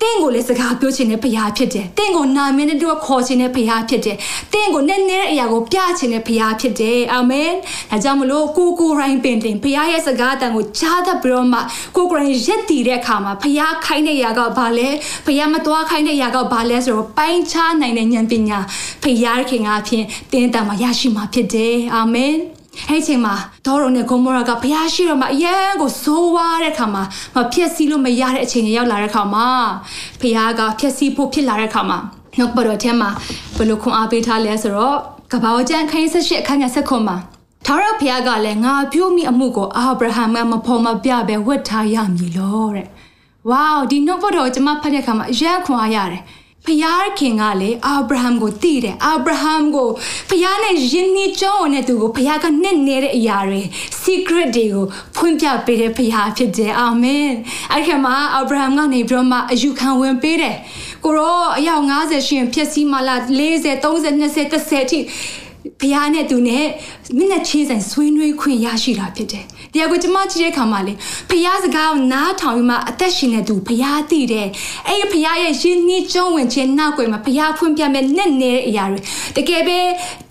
တင့်ကိုလည်းစကားပြောချင်တဲ့ဖရားဖြစ်တယ်။တင့်ကိုနာမည်နဲ့တူခေါ်ချင်တဲ့ဖရားဖြစ်တယ်။တင့်ကိုနဲ့နဲ့တဲ့အရာကိုပြချင်တဲ့ဖရားဖြစ်တယ်။အာမင်။ဒါကြောင့်မလို့ကိုကိုရိုင်းပင်တင်ဖရားရဲ့စကားတန်ကိုကြားတတ်ပြီးတော့မှကိုကိုရိုင်းရက်တည်တဲ့အခါမှာဖရားခိုင်းတဲ့အရာကဘာလဲ။ဖရားမတော်ခိုင်းတဲ့အရာကဘာလဲဆိုတော့ပိုင်းခြားနိုင်တဲ့ဉာဏ်ပညာဖရားခင်ကအဖြစ်တင်းတန်မှာရရှိမှာဖြစ်တယ်။အာမင်။ အဲ့ချိန်မှာဒေါ်ရုံနဲ့ဂုံမောရာကဘုရားရှိတော်မှာအယံကိုစိုးဝါတဲ့ခါမှာမဖြက်စီးလို့မရတဲ့အချိန်ရောက်လာတဲ့ခါမှာဘုရားကဖြက်စီးဖို့ဖြစ်လာတဲ့ခါမှာနှုတ်ပတော်ထဲမှာဘယ်လိုခွန်အားပေးထားလဲဆိုတော့ကပောကျန်ခိုင်းဆက်ရှိအခန်းငယ်ဆက်ခွန်မှာထာဝရဘုရားကလည်းငါပြုမိအမှုကိုအာဗြဟံမဖော်မပြပဲဝတ်ထားရမည်လို့တဲ့ဝေါဒီနှုတ်ပတော်ကျွန်မဖတ်တဲ့အခါမှာအယံခွန်အားရတယ် ဖျားခင်ကလည်းအာဗြဟံကိုတည်တယ်အာဗြဟံကိုဖျားနဲ့ယဉ်နီးကြောင်းနဲ့သူကိုဖျားကနှစ်နေတဲ့အရာတွေ secret တွေကိုဖွင့်ပြပေးတဲ့ဖျားဖြစ်တယ်အာမင်အဲ့ဒီမှာအာဗြဟံကနေပြီးတော့မှအယူခံဝင်ပေးတယ်ကိုရောအယောက်90ရှင်ဖြစ်စီမလား40 30 20 30အထိဖះနဲ့သူနဲ့မျက်နှာချင်းဆိုင်ဆွေးနွေးခွင့်ရရှိတာဖြစ်တယ် တရားကိုကျမကြည့်တဲ့အခါမှာလေဖះစကားကိုနားထောင်ပြီးမှအသက်ရှင်နေသူဖះသိတယ်အဲ့ဒီဖះရဲ့ရင်းနှီးကျုံးဝင်ခြင်းနောက်ွယ်မှာဖះဖွင့်ပြမဲ့နဲ့နေတဲ့အရာတွေတကယ်ပဲ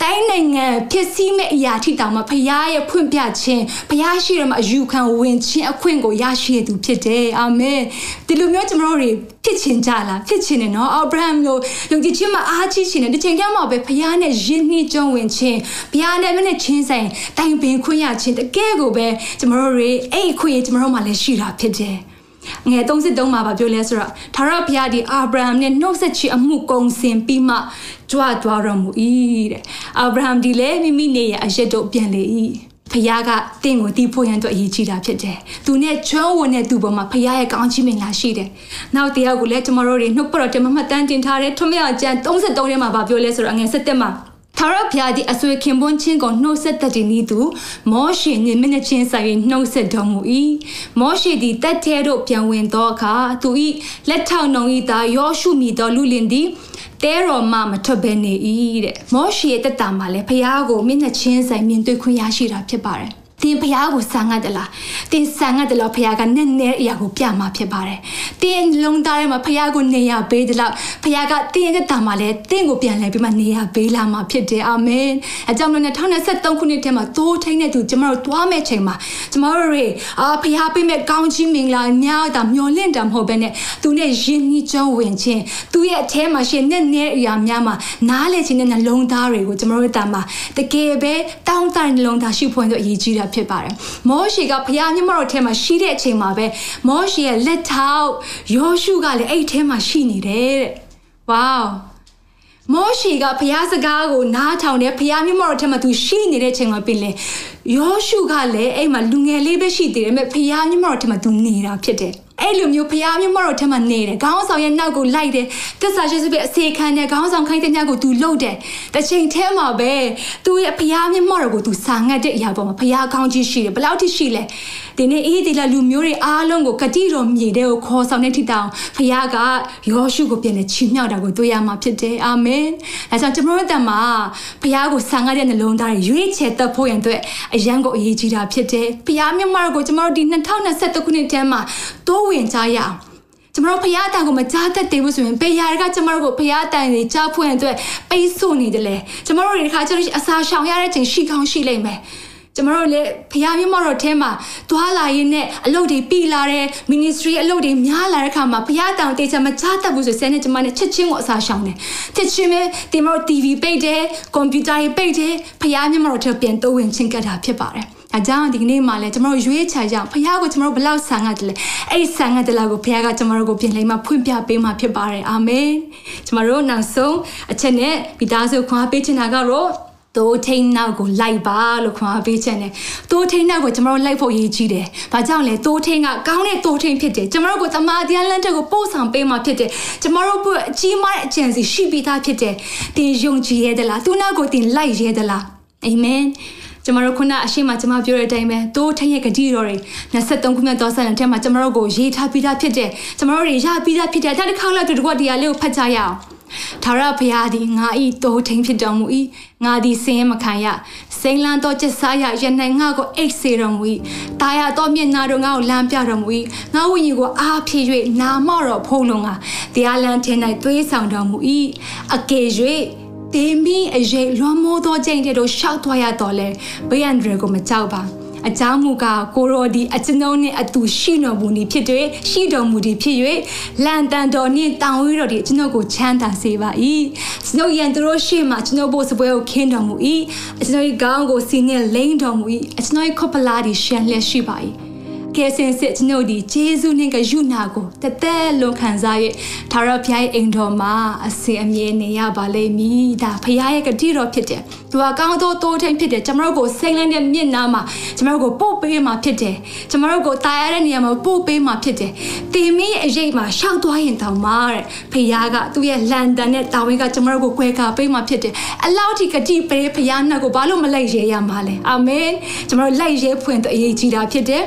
တိုင်းနိုင်ငံဖြစ်စည်းမဲ့အရာထိတောင်မှဖះရဲ့ဖွင့်ပြခြင်းဖះရှိရမှာအယူခံဝင်ခြင်းအခွင့်ကိုရရှိရသူဖြစ်တယ်အာမင်ဒီလိုမျိုးကျွန်တော်တို့တွေဖြစ်ချင်ကြလားဖြစ်ချင်တယ်နော်အာဗြဟံလိုယုံကြည်ခြင်းမှာအားကြီးခြင်းနဲ့ဒီချိန်ကျမှပဲဖះနဲ့ယဉ်နှီးကျုံဝင်ခြင်းဘုရားနဲ့မနဲ့ချင်းဆိုင်တိုင်ပင်ခွင့်ရခြင်းတကယ်ကိုပဲကျွန်တော်တို့တွေအဲ့အခွင့်အရေးကျွန်တော်တို့မှာလည်းရှိတာဖြစ်တယ်ငယ်33မှာဗာပြောလဲဆိုတော့သာရဘုရားဒီအာဗြဟံနဲ့နှုတ်ဆက်ချီအမှုကုံစင်ပြီးမှကြွကြွတော်မူ၏တဲ့အာဗြဟံဒီလည်းမိမိနေရအရက်တို့ပြန်လေ၏ဖခင်ကတင့်ကိုတီးဖို့ရန်အတွက်အရေးကြီးတာဖြစ်တယ်။သူနဲ့ချောဝင်တဲ့သူပေါ်မှာဖခင်ရဲ့ကောင်းချီးမင်္ဂလာရှိတယ်။နောက်တရားကိုလည်းကျမတို့တွေနှုတ်ပတော်တမမတန်းတင်ထားတဲ့ထွမြောက်ကျန်33ထဲမှာဗာပြောလဲဆိုတော့အငယ်7မှာ ထာဝရဘုရားသည်အဆွေခင်ပွန်းချင်းကိုနှုတ်ဆက်တတ်သည်နည်းသူမောရှေနှင့်မျက်နှာချင်းဆိုင်၍နှုတ်ဆက်တော်မူ၏မောရှေသည်တက်ထဲသို့ပြန်ဝင်သောအခါသူ၏လက်ထောက်နှုံ၏သားယောရှုမီသောလူလင်သည်တဲတော်မှမထွက်ဘဲနေ၏တဲ့မောရှေရဲ့တက်တာမှာလည်းဘုရားကိုမျက်နှာချင်းဆိုင်မြင်တွေ့ခွင့်ရရှိတာဖြစ်ပါတယ် တင်ဖះကိုဆာငတ်တယ်လားတင်ဆာငတ်တယ်လို့ဖះကနဲ့နဲ့အရာကိုပြမှာဖြစ်ပါတယ်တင်လုံးသားထဲမှာဖះကိုနေရပေးတယ်လို့ဖះကတင်ရဲ့တာမှာလဲတင်ကိုပြန်လဲပြီးမှနေရပေးလာမှာဖြစ်တယ်အာမင်အကြောင်းလို့2023ခုနှစ်ထဲမှာတိုးထိန်တဲ့သူကျမတို့တွားမဲ့ချိန်မှာကျမတို့တွေအာဖះပေးမဲ့ကောင်းချီးမင်္ဂလာညောတာမျောလင့်တာမဟုတ်ဘဲနဲ့သူနဲ့ယဉ်နီးကြောင်းဝင်ခြင်းသူရဲ့အထဲမှာရှင်နဲ့နဲ့အရာများမှာနားလေခြင်းနဲ့နှလုံးသားတွေကိုကျမတို့တာမှာတကယ်ပဲတောင်းတနှလုံးသားရှိဖွင့်ဆိုအရေးကြီးတာဖြစ်ပါတယ်။မောရှေကဘုရားမျက်မှောက်ထဲမှာရှိတဲ့အချိန်မှာပဲမောရှေရဲ့လက်ထောက်ယောရှုကလည်းအဲ့ထဲမှာရှိနေတယ်တဲ့။ဝေါမောရှေကဘုရားစကားကိုနားထောင်တယ်ဘုရားမျက်မှောက်ထဲမှာသူရှိနေတဲ့ချိန်မှာပြင်လေယောရှုကလည်းအဲ့မှာလူငယ်လေးပဲရှိသေးတယ်မဲ့ဘုရားမျက်မှောက်ထဲမှာသူနေတာဖြစ်တယ်။ အဲ့လိုမျိုးဖျားမျိုးမတော်ထက်မှနေတယ်ခေါင်းဆောင်ရဲ့နောက်ကိုလိုက်တယ်တစ္ဆာရှိစုပဲအစေခံတယ်ခေါင်းဆောင်ခိုင်းတဲ့ညကိုသူလှုပ်တယ်တစ်ချိန်ထဲမှာပဲသူ့ရဲ့ဖျားမျိုးမတော်ကိုသူစာငတ်တဲ့အရာပေါ်မှာဖျားကောင်းကြီးရှိတယ်ဘယ်လောက်ထိရှိလဲ ဒီနေ့အေးဒီလာလူမျိုးတွေအားလုံးကိုကတိတော်မြေတဲ့ကိုခေါ်ဆောင်တဲ့ထိတောင်ဖျားကယောရှုကိုပြန်လဲချီးမြှောက်တာကိုတွေ့ရမှာဖြစ်တယ်အာမင်အဲကြောင့်ကျွန်တော်တို့တမဖျားကိုစာငတ်တဲ့နှလုံးသားတွေရွေးချယ်တတ်ဖို့ရန်အတွက်အရန်ကိုအရေးကြီးတာဖြစ်တယ်ဖျားမျိုးမတော်ကိုကျွန်တော်တို့ဒီ2023ခုနှစ်ထဲမှာတိုးဝင်ကြရအောင်ကျမတို့ဖရားအတန်ကိုမကြားတတ်သေးဘူးဆိုရင်ပေရာတွေကကျမတို့ကိုဖရားအတန်တွေကြားဖွင့်အတွက်ပိတ်ဆို့နေတယ်လေကျမတို့တွေဒီခါကျတော့အစာရှောင်ရတဲ့ချိန်ရှိကောင်းရှိလိမ့်မယ် ကျမတို့လည်းဖရားမြတ်မတော်ထဲမှာသွားလာရင်းနဲ့အလုပ်တွေပြီးလာတဲ့ ministry အလုပ်တွေများလာတဲ့ခါမှာဖရားတောင်တေချာမချတတ်ဘူးဆိုဆဲနဲ့ကျမနဲ့ချက်ချင်းကိုအစားရှောင်တယ်ချက်ချင်းပဲဒီမတို့ TV ပိတ်တယ်ကွန်ပျူတာတွေပိတ်တယ်ဖရားမြတ်မတော်ထဲပြန်တိုးဝင်ချင်းကတ်တာဖြစ်ပါတယ်အကြောင်းဒီကနေ့မှလည်းကျမတို့ရွေးချယ်ကြအောင်ဖခင်ကိုကျမတို့ဘလောက်ဆန်ငတ်တယ်လဲအဲ့ဒီဆန်ငတ်တယ်လားကိုဖခင်ကကျမတို့ကိုပြင်လိမ့်မှဖွင့်ပြပေးမှဖြစ်ပါတယ်အာမင်ကျမတို့နောက်ဆုံးအချက်နဲ့မိသားစုခွန်အားပေးချင်တာကတော့ တိုးထိန်နောက်ကိုလိုက်ပါလို့ခွန်အားပေးချက်နဲ့တိုးထိန်နောက်ကိုကျမတို့လိုက်ဖို့ရည်ကြီးတယ်။ဘာကြောင့်လဲတိုးထိန်ကကောင်းတဲ့တိုးထိန်ဖြစ်တယ်။ကျမတို့ကိုတမာတရားလမ်းတက်ကိုပို့ဆောင်ပေးမှာဖြစ်တယ်။ကျမတို့ဘုအကြီးမားတဲ့အကျင့်စီရှိပြီးသားဖြစ်တယ်။တင်ယုံကြည်ရသလား။သူနောက်ကိုတင်လိုက်ရသလား။အာမင်။ကျမတို့ခုနအရှိမကျမပြောတဲ့အတိုင်းပဲတိုးထင်းရဲ့ဂတိတော်တွေ23ခုမြောက်သောဆန်ထဲမှာကျမတို့ကိုရေးထားပြီးသားဖြစ်တဲ့ကျမတို့တွေရပြီးသားဖြစ်တဲ့တစ်ခါလောက်တူတကွတရားလေးကိုဖတ်ကြရအောင် ထာဝရဘုရားသည်ငါဤတိုးထင်းဖြစ်တော်မူ၏ငါသည်စင်မခံရစိန်လန်းသောကျစားရရနိုင်ငါကိုအိတ်စေတော်မူ၏တာယာသောမျက်နာတို့ငါကိုလမ်းပြတော်မူ၏ငါဝိညာဉ်ကိုအားဖြည့်၍နာမော့တော်ဖုံးလုံးကတရားလမ်းထင်၌သွေးဆောင်တော်မူ၏အကယ်၍တေမီအရေးလွန်မိုးသောချိန်တို့ရှောက်သွားရတော့လဲဘေးအန်ဒရကိုမကြောက်ပါ အကြောင်းမူကားကိုရောဒီအကျွန်ုပ်နှင့်အတူရှိတော်မူနေဖြစ်၍ရှိတော်မူသည်ဖြစ်၍လန်တန်တော်နှင့်တောင်ဝေးတော်ဒီကျွန်ုပ်ကိုချမ်းသာစေပါ၏ကျွန်ုပ်ယံသူတို့ရှေ့မှာကျွန်ုပ်ဘို့စပွဲကိုခင်းတော်မူ၏ကျွန်ုပ်ကောင်းကိုစီနှင့်လိမ့်တော်မူ၏ကျွန်ုပ်ခုပလာဒီရှန်လက်ရှိပါ၏ကယ်ဆင်စစ်ကျွန်ုပ်ဒီဂျေဇုနှင့်ကယုနာကိုတသက်လွန်ခံစား၍သာရဖျားရဲ့အိမ်တော်မှာအစဉ်အမြဲနေရပါလိမ့်မည်ဒါဖျားရဲ့ဂတိတော်ဖြစ်တယ်သူကကောင်းသောတိုးထိန်ဖြစ်တယ်ကျွန်တော်တို့ကိုစိတ်လန်းတဲ့မျက်နှာမှာကျွန်တော်တို့ကိုပို့ပေးမှာဖြစ်တယ်ကျွန်တော်တို့ကိုတာယာတဲ့နေရာမှာပို့ပေးမှာဖြစ်တယ်တင်မင်းအရေးမှာရှောက်သွားရင်တောင်မှတဲ့ဖျားကသူ့ရဲ့လန်တန်နဲ့တာဝင်းကကျွန်တော်တို့ကိုခွဲခါပေးမှာဖြစ်တယ်အလောက်ထိဂတိပေးဖျားနှက်ကိုဘာလို့မလိုက်ရဲရမှာလဲအာမင်ကျွန်တော်တို့လိုက်ရဲဖွင့်တဲ့အရေးကြီးတာဖြစ်တယ်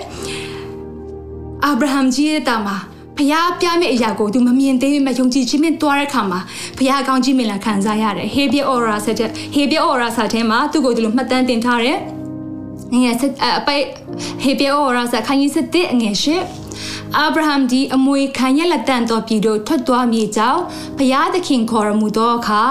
အာဗြဟံကြီးရဲ့တာမှာ ဖះပြမယ့်အရာကို तू မမြင်သေးပေမဲ့ယုံကြည်ခြင်းနဲ့တွားတဲ့ခါမှာဖះကောင်းကြီးမင်လာခံစားရတယ်ဟေဘီအော်ရာဆက်တဲ့ဟေဘီအော်ရာဆက်ထဲမှာသူ့ကိုဒီလိုမှတ်တမ်းတင်ထားတယ်ငယ်ဆက်အပိုက်ဟေပြောရာစခိုင်းစစ်တဲ့အငယ်ရှိအာဗြဟံဒီအမွေခံရလက်တန်တော်ပြည်တို့ထွက်သွားမြေကြောင်းဘုရားသခင်ခေါ်ရမူသောအခါ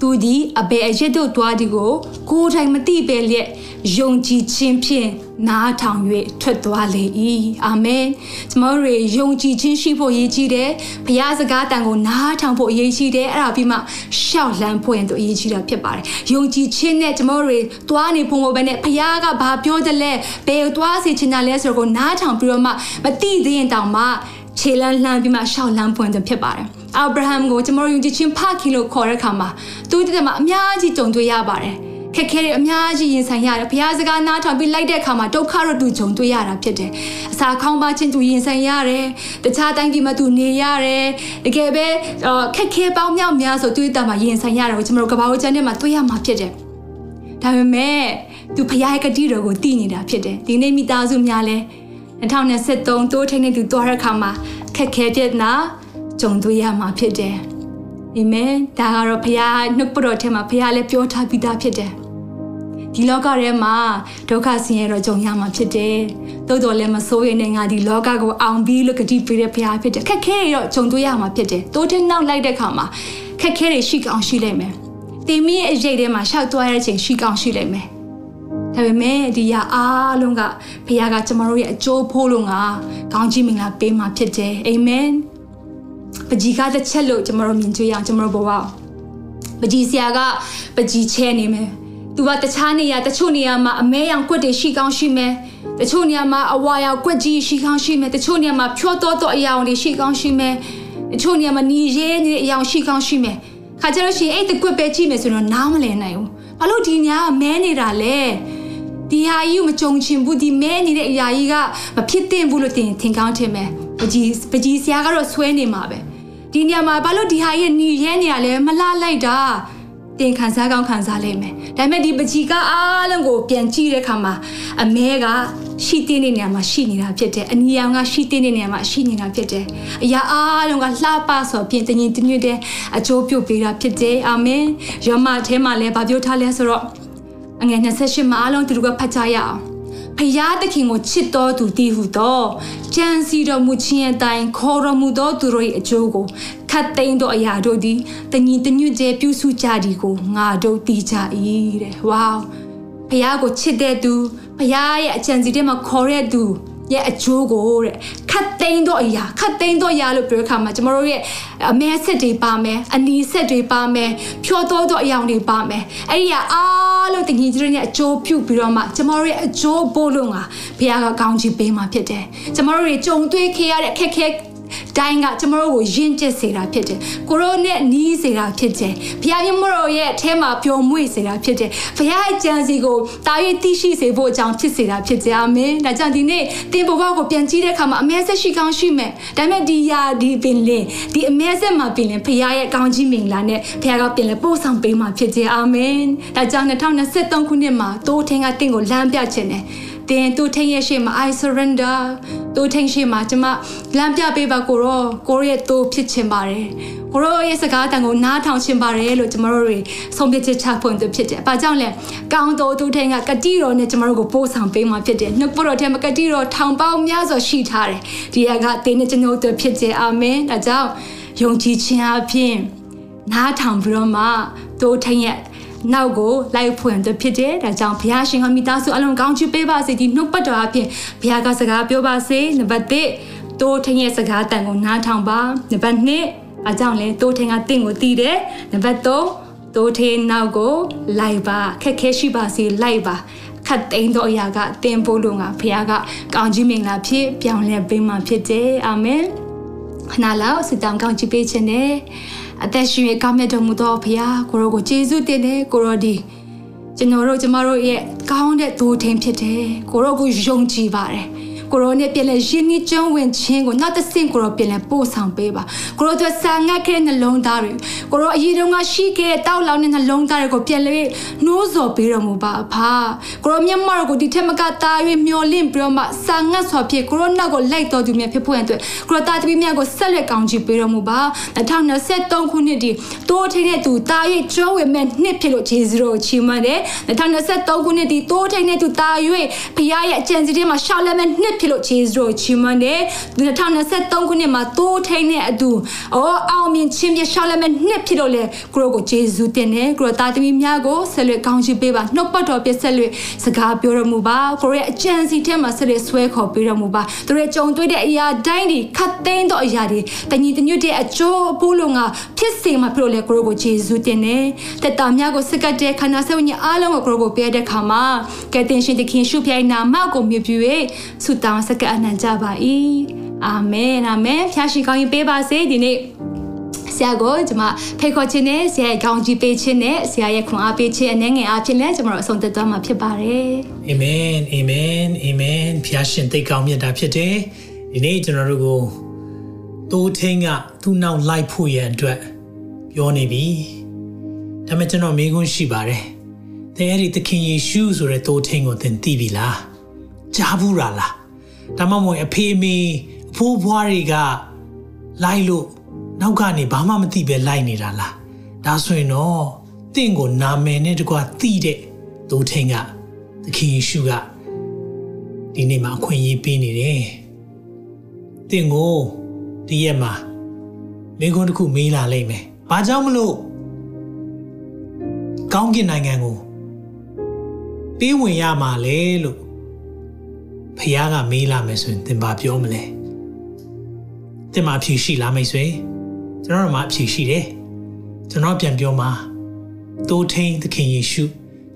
သူသည်အဘယ်အရက်တို့တွားဒီကိုကိုယ်တိုင်မသိပဲလျက်ယုံကြည်ခြင်းဖြင့် နားထောင်၍ထွက်သွားလေ၏အာမင်ကျွန်တော်တို့ယုံကြည်ခြင်းရှိဖို့ရည်ကြီးတယ်ဘုရားစကားတန်ကိုနားထောင်ဖို့အရေးကြီးတယ်အဲ့ဒါပြီးမှရှောက်လန်းဖို့ရင်တို့အရေးကြီးတာဖြစ်ပါတယ်ယုံကြည်ခြင်းနဲ့ကျွန်တော်တို့တွားနေဖို့မဟုတ်ဘဲနဲ့ဘုရားကဘာပြောတယ်လဲဘယ်တွားစီချင်တာလဲဆိုတော့ကိုနားထောင်ပြီးတော့မှမသိသေးရင်တောင်မှခြေလန်းလှမ်းပြီးမှရှောက်လန်းပွင့်တယ်ဖြစ်ပါတယ်အာဗြဟံကိုကျွန်တော်ယုံကြည်ခြင်းဖခင်လို့ခေါ်တဲ့အခါမှာသူတည်းမှာအများကြီးကြုံတွေ့ရပါတယ် ခက်ခဲတွေအများကြီးရင်ဆိုင်ရတယ်ဘုရားစကားနားထောင်ပြီးလိုက်တဲ့အခါမှာဒုက္ခတော့သူကြုံတွေ့ရတာဖြစ်တယ်အစာခေါင်းပါချင်းသူရင်ဆိုင်ရတယ်တခြားတိုင်းပြည်မှာသူနေရတယ်တကယ်ပဲခက်ခဲပေါင်းမြောက်များဆိုတွေ့တာမှာရင်ဆိုင်ရတယ်ကိုကျွန်တော်တို့ကဘာလို့ကျန်တဲ့မှာတွေ့ရမှာဖြစ်တယ်ဒါပေမဲ့သူဘုရားရဲ့ဂတိတော်ကိုတည်နေတာဖြစ်တယ်ဒီနေ့မိသားစုများလဲ2023တိုးထိန်နေသူတွားတဲ့အခါမှာခက်ခဲပြနာကြုံတွေ့ရမှာဖြစ်တယ် အာမင်ဒါကတော့ဘုရားနှုတ်ပတော်ထဲမှာဘုရားလည်းပြောထားပြီးသားဖြစ်တယ်ဒီလောကထဲမှာဒုက္ခဆင်းရဲတော့ကြုံရမှာဖြစ်တယ်။သို့တော်လည်းမစိုးရိမ်နဲ့ငါဒီလောကကိုအောင်ပြီးလို့ဂတိပေးတဲ့ဘုရားဖြစ်တယ်။ခက်ခဲတွေတော့ကြုံတွေ့ရမှာဖြစ်တယ်။တိုးတဲ့နောက်လိုက်တဲ့ခါမှာခက်ခဲတွေရှိကောင်းရှိလိမ့်မယ်။တင်မီးရဲ့အရေးထဲမှာရှောက်သွားတဲ့ချိန်ရှိကောင်းရှိလိမ့်မယ်။ဒါပေမဲ့ဒီရအားလုံးကဘုရားကကျမတို့ရဲ့အကျိုးဖို့လို့ငါကောင်းချီးမင်္ဂလာပေးမှာဖြစ်တယ်။အာမင်။ ပကြီးကားတစ်ချက်လို့ကျမတို့မြင်ကြရအောင်ကျမတို့ဘဝပကြီးဆရာကပကြီးချဲနေမယ်သူကတခြားနေရာတချို့နေရာမှာအမဲရောင်ကွက်တွေရှိကောင်းရှိမယ်တချို့နေရာမှာအဝါရောင်ကွက်ကြီးရှိကောင်းရှိမယ်တချို့နေရာမှာဖြောတော့တော့အရာတွေရှိကောင်းရှိမယ်တချို့နေရာမှာနီရဲနေတဲ့အရာရှိကောင်းရှိမယ်ခါကြလို့ရှိရင်အဲ့တကွက်ပဲကြည့်မယ်ဆိုတော့နားမလည်နိုင်ဘူးဘာလို့ဒီညာကမဲနေတာလဲဒီဟာကြီးကိုမကြုံချင်ဘူးဒီမဲနေတဲ့အရာကြီးကမဖြစ်သင့်ဘူးလို့တင်ထင်ကောင်းထင်မယ်ပကြီးပကြီးဆရာကတော့ဆွဲနေမှာပဲ ဒီနေရာမှာဘာလို့ဒီဟာကြီးနီရဲနေရလဲမလားလိုက်တာတင်ခံစားကောင်းခံစားလိမ့်မယ်ဒါပေမဲ့ဒီပကြီးကအားလုံးကိုပြန်ကြည့်တဲ့အခါမှာအမဲကရှိတဲ့နေရာမှာရှိနေတာဖြစ်တယ်အနီရောင်ကရှိတဲ့နေရာမှာရှိနေတာဖြစ်တယ်အရာအားလုံးကလှပဆိုပြင်တညီတညွတ်တဲ့အကျိုးပြုပေးတာဖြစ်တယ်အာမင်ယောမအဲမှာလည်းဗာပြောထားလဲဆိုတော့အငယ်28မှာအားလုံးသူတို့ကဖတ်ကြရအောင် ဖယားသခင်ကိုချစ်တော်သူတည်ဟုသောကြံစီတော်မူခြင်းအတိုင်းခေါ်တော်မူသောသူတို့၏အကျိုးကိုခတ်သိမ်းသောအရာတို့သည်တညီတညွတ်ကျဲပြုစုကြသည်ကိုငါတို့သိကြ၏တဲ့ဝေါဖယားကိုချစ်တဲ့သူဖယားရဲ့အကြံစီထဲမှာခေါ်တဲ့သူ ရဲ့အကျိုးကိုတဲ့ခတ်သိမ်းတော့အရာခတ်သိမ်းတော့အရာလို့ပြောခါမှာကျမတို့ရဲ့အမဲဆက်တွေပါမယ်အနီဆက်တွေပါမယ်ဖြောတော့တော့အရာတွေပါမယ်အဲ့ဒီကအားလုံးတကြီးကြီးရဲ့အကျိုးပြုပြီးတော့မှကျမတို့ရဲ့အကျိုးပို့လို့ငါဘုရားကကောင်းချီးပေးမှာဖြစ်တယ်ကျမတို့တွေကြုံတွေ့ခဲ့ရတဲ့ခက်ခဲ တိုင်းကကျမတို့ကိုယဉ်ကျက်စေတာဖြစ်တယ်ကိုရိုနဲ့နီးစေတာဖြစ်တယ်ဘုရားမြတ်မတော်ရဲ့အထဲမှာပျော်မွေ့စေတာဖြစ်တယ်ဘုရားရဲ့ကြံစီကိုတာ၍သိရှိစေဖို့အကြောင်းဖြစ်စေတာဖြစ်တယ်အာမင်ဒါကြောင့်ဒီနေ့သင်ဘဝကိုပြန်ကြည့်တဲ့အခါမှာအမဲဆက်ရှိကောင်းရှိမယ်ဒါပေမဲ့ဒီယာဒီပင်လင်ဒီအမဲဆက်မှာပင်လင်ဘုရားရဲ့ကောင်းကြီးမင်္ဂလာနဲ့ဘုရားကပင်လင်ပို့ဆောင်ပေးမှာဖြစ်တယ်အာမင်ဒါကြောင့်2023ခုနှစ်မှာတိုးထင်းကတင့်ကိုလမ်းပြခြင်းတယ် တင်သူထိန်ရဲ့ရှေ့မှာ I surrender သူထိန်ရှေ့မှာကျမလမ်းပြပေးပါကိုရောကိုရဲ့သူဖြစ်ချင်ပါတယ်ကိုရောရဲ့စကားတန်ကိုနားထောင်ချင်ပါတယ်လို့ကျမတို့တွေဆုံးဖြတ်ချက်ချဖွင့်သူဖြစ်တယ်။ဘာကြောင့်လဲ။ကောင်းတော်သူထိန်ကကတိတော်နဲ့ကျမတို့ကိုပို့ဆောင်ပေးမှာဖြစ်တယ်။နှုတ်ပေါ်တော်ထဲမှာကတိတော်ထောင်ပေါင်းများစွာရှိထားတယ်။ဒီကတင်းနဲ့ကျွန်ုပ်တို့ဖြစ်တယ်။အာမင်။ဒါကြောင့်ယုံကြည်ခြင်းအပြင်နားထောင်ပြီးတော့မှသူထိန်ရဲ့ နောက်ကိုလိုက်ဖွင့်တဲ့ဖြစ်တယ်ဒါကြောင့်ဘုရားရှင်ကမိသားစုအလုံးကောင်းချီးပေးပါစေဒီနှုတ်ပတ်တော်အပြင်ဘုရားကစကားပြောပါစေနံပါတ်1တိုးထင်းရဲ့စကားတန်ကိုနားထောင်ပါနံပါတ်2အကြောင်းလဲတိုးထင်းကတင့်ကိုတည်တယ်နံပါတ်3တိုးထင်းနောက်ကိုလိုက်ပါခက်ခဲရှိပါစေလိုက်ပါခတ်သိမ်းသောအရာကတင်ဖို့လို့ငါဘုရားကကောင်းကြီးမင်္ဂလာဖြစ်ပြောင်းလဲပေးမှဖြစ်တယ်အာမင်ခဏလောက်စစ်တောင်းကောင်းချီးပေးခြင်းနဲ့ အသက်ရှင်ရကောင်းမြတ်တော်မူသောဘုရားကိုရောကိုကျေးဇူးတင်တယ်ကိုရောဒီကျွန်တော်တို့ကျမတို့ရဲ့ကောင်းတဲ့ဒိုးထင်းဖြစ်တယ်ကိုရောကိုယုံကြည်ပါတယ် ကိုရောနဲ့ပြန်လဲရင်းနှီးကျွမ်းဝင်ခြင်းကိုနောက်တစ်ဆင့်ကိုရောပြန်လဲပို့ဆောင်ပေးပါကိုရောတို့စာငတ်ခဲ့တဲ့နှလုံးသားတွေကိုရောအရေးတုန်းကရှိခဲ့တဲ့တောက်လောင်တဲ့နှလုံးသားတွေကိုပြန်လဲနှိုးဆော်ပေးတော်မူပါအဖကိုရောမျက်မှောက်ကိုဒီထက်မကတာ၍မျောလင့်ပြီးတော့မှစာငတ်စွာဖြစ်ကိုရောနောက်ကိုလိုက်တော်သူများဖြစ်ဖို့ရန်အတွက်ကိုရောတာသမီးများကိုဆက်လက်ကောင်းချီးပေးတော်မူပါ2023ခုနှစ်ဒီတိုးထိန်တဲ့သူတာ၍ကျွမ်းဝင်မဲ့နှစ်ဖြစ်လို့ဂျေဇုတော်ချီးမွမ်းတယ်2023ခုနှစ်ဒီတိုးထိန်တဲ့သူတာ၍ဖခင်ရဲ့အကြံစီထဲမှာရှောက်လက်မဲ့နှစ်ဖြစ်လို့ဂျေဇုတော်ချီးမွမ်းတယ်2023ခုနှစ်မှာတိုးထိန်တဲ့အတူအော်အောင်မြင်ခြင်းပြရှောက်လက်မဲ့နှစ်ဖြစ်လို့လေကိုရောကိုဂျေဇုတင်တယ်ကိုရောတာသမီးများကိုဆက်လက်ကောင်းချီးပေးပါနှုတ်ပတ်တော်ပြဆက်လက်စကားပြောတော်မူပါကိုရဲ့အကြံစီထဲမှာဆက်လက်ဆွဲခေါ်ပေးတော်မူပါသူရဲ့ကြုံတွေ့တဲ့အရာတိုင်းဒီခတ်သိမ်းသောအရာတွေတညီတညွတ်တဲ့အကျိုးအပိုးလုံးကဖြစ်စေမှာဖြစ်လို့လေကိုရောကိုဂျေဇုတင်တယ်တက်တာများကိုစကတ်တဲ့ခန္ဓာစိတ်ဝိညာဉ်အားလုံးကိုကိုရောကိုပေးတဲ့ခါမှာကဲတင်ရှင်တခင်ရှုပြိုင်နာမောက်ကိုမြှပြ၍ဆုတောင်းစကတ်အနံကြပါ၏အာမင်အာမင်ဖျားရှိကောင်းရင်ပေးပါစေဒီနေ့ဆရာကိုကျွန်မဖိတ်ခေါ်ခြင်းနဲ့ဆရာရဲ့ကောင်းကြီးပေးခြင်းနဲ့ဆရာရဲ့ခွန်အားပေးခြင်းအနေငယ်အားဖြင့်လည်းကျွန်တော်တို့အဆုံးသတ်သွားမှာဖြစ်ပါတယ်။အာမင်အာမင်အာမင်ဖျားရှင်သိကောင်းမြတ်တာဖြစ်တယ်။ဒီနေ့ကျွန်တော်တို့ကိုတိုးထင်းကသူ့နောက်လိုက်ဖို့ရန်အတွက်ပြောနေပြီ။ဒါပေမဲ့ကျွန်တော်မေးခွန်းရှိပါတယ်။သင်အဲ့ဒီသခင်ယေရှုဆိုတဲ့တိုးထင်းကိုသင်သိပြီလား။ကြားဘူးလားလား။ ဒါမှမဟုတ်အဖေအမေအဖိုးဘွားတွေကလိုက်လို့နောက်ကနေဘာမှမသိပဲလိုက်နေတာလားဒါဆိုရင်တော့တင့်ကိုနာမည်နဲ့တကွာသိတဲ့ဒိုးထင်းကသခင်ယေရှုကဒီနေ့မှာအခွင့်အရေးပေးနေတယ်တင့်ကိုဒီရက်မှာမိခွန်းတစ်ခုမေးလာလိမ့်မယ်ဘာကြောင့်မလို့ကောင်းကင်နိုင်ငံကိုပေးဝင်ရမှာလဲလို့ ဖခင်ကမေးလာမယ်ဆိုရင်သင်ဘာပြောမလဲသင်မှာဖြေရှိလားမိတ်ဆွေကျွန်တော်တို့မှာအဖြေရှိတယ်ကျွန်တော်ပြန်ပြောမှာတိုးထိန်သခင်ယေရှု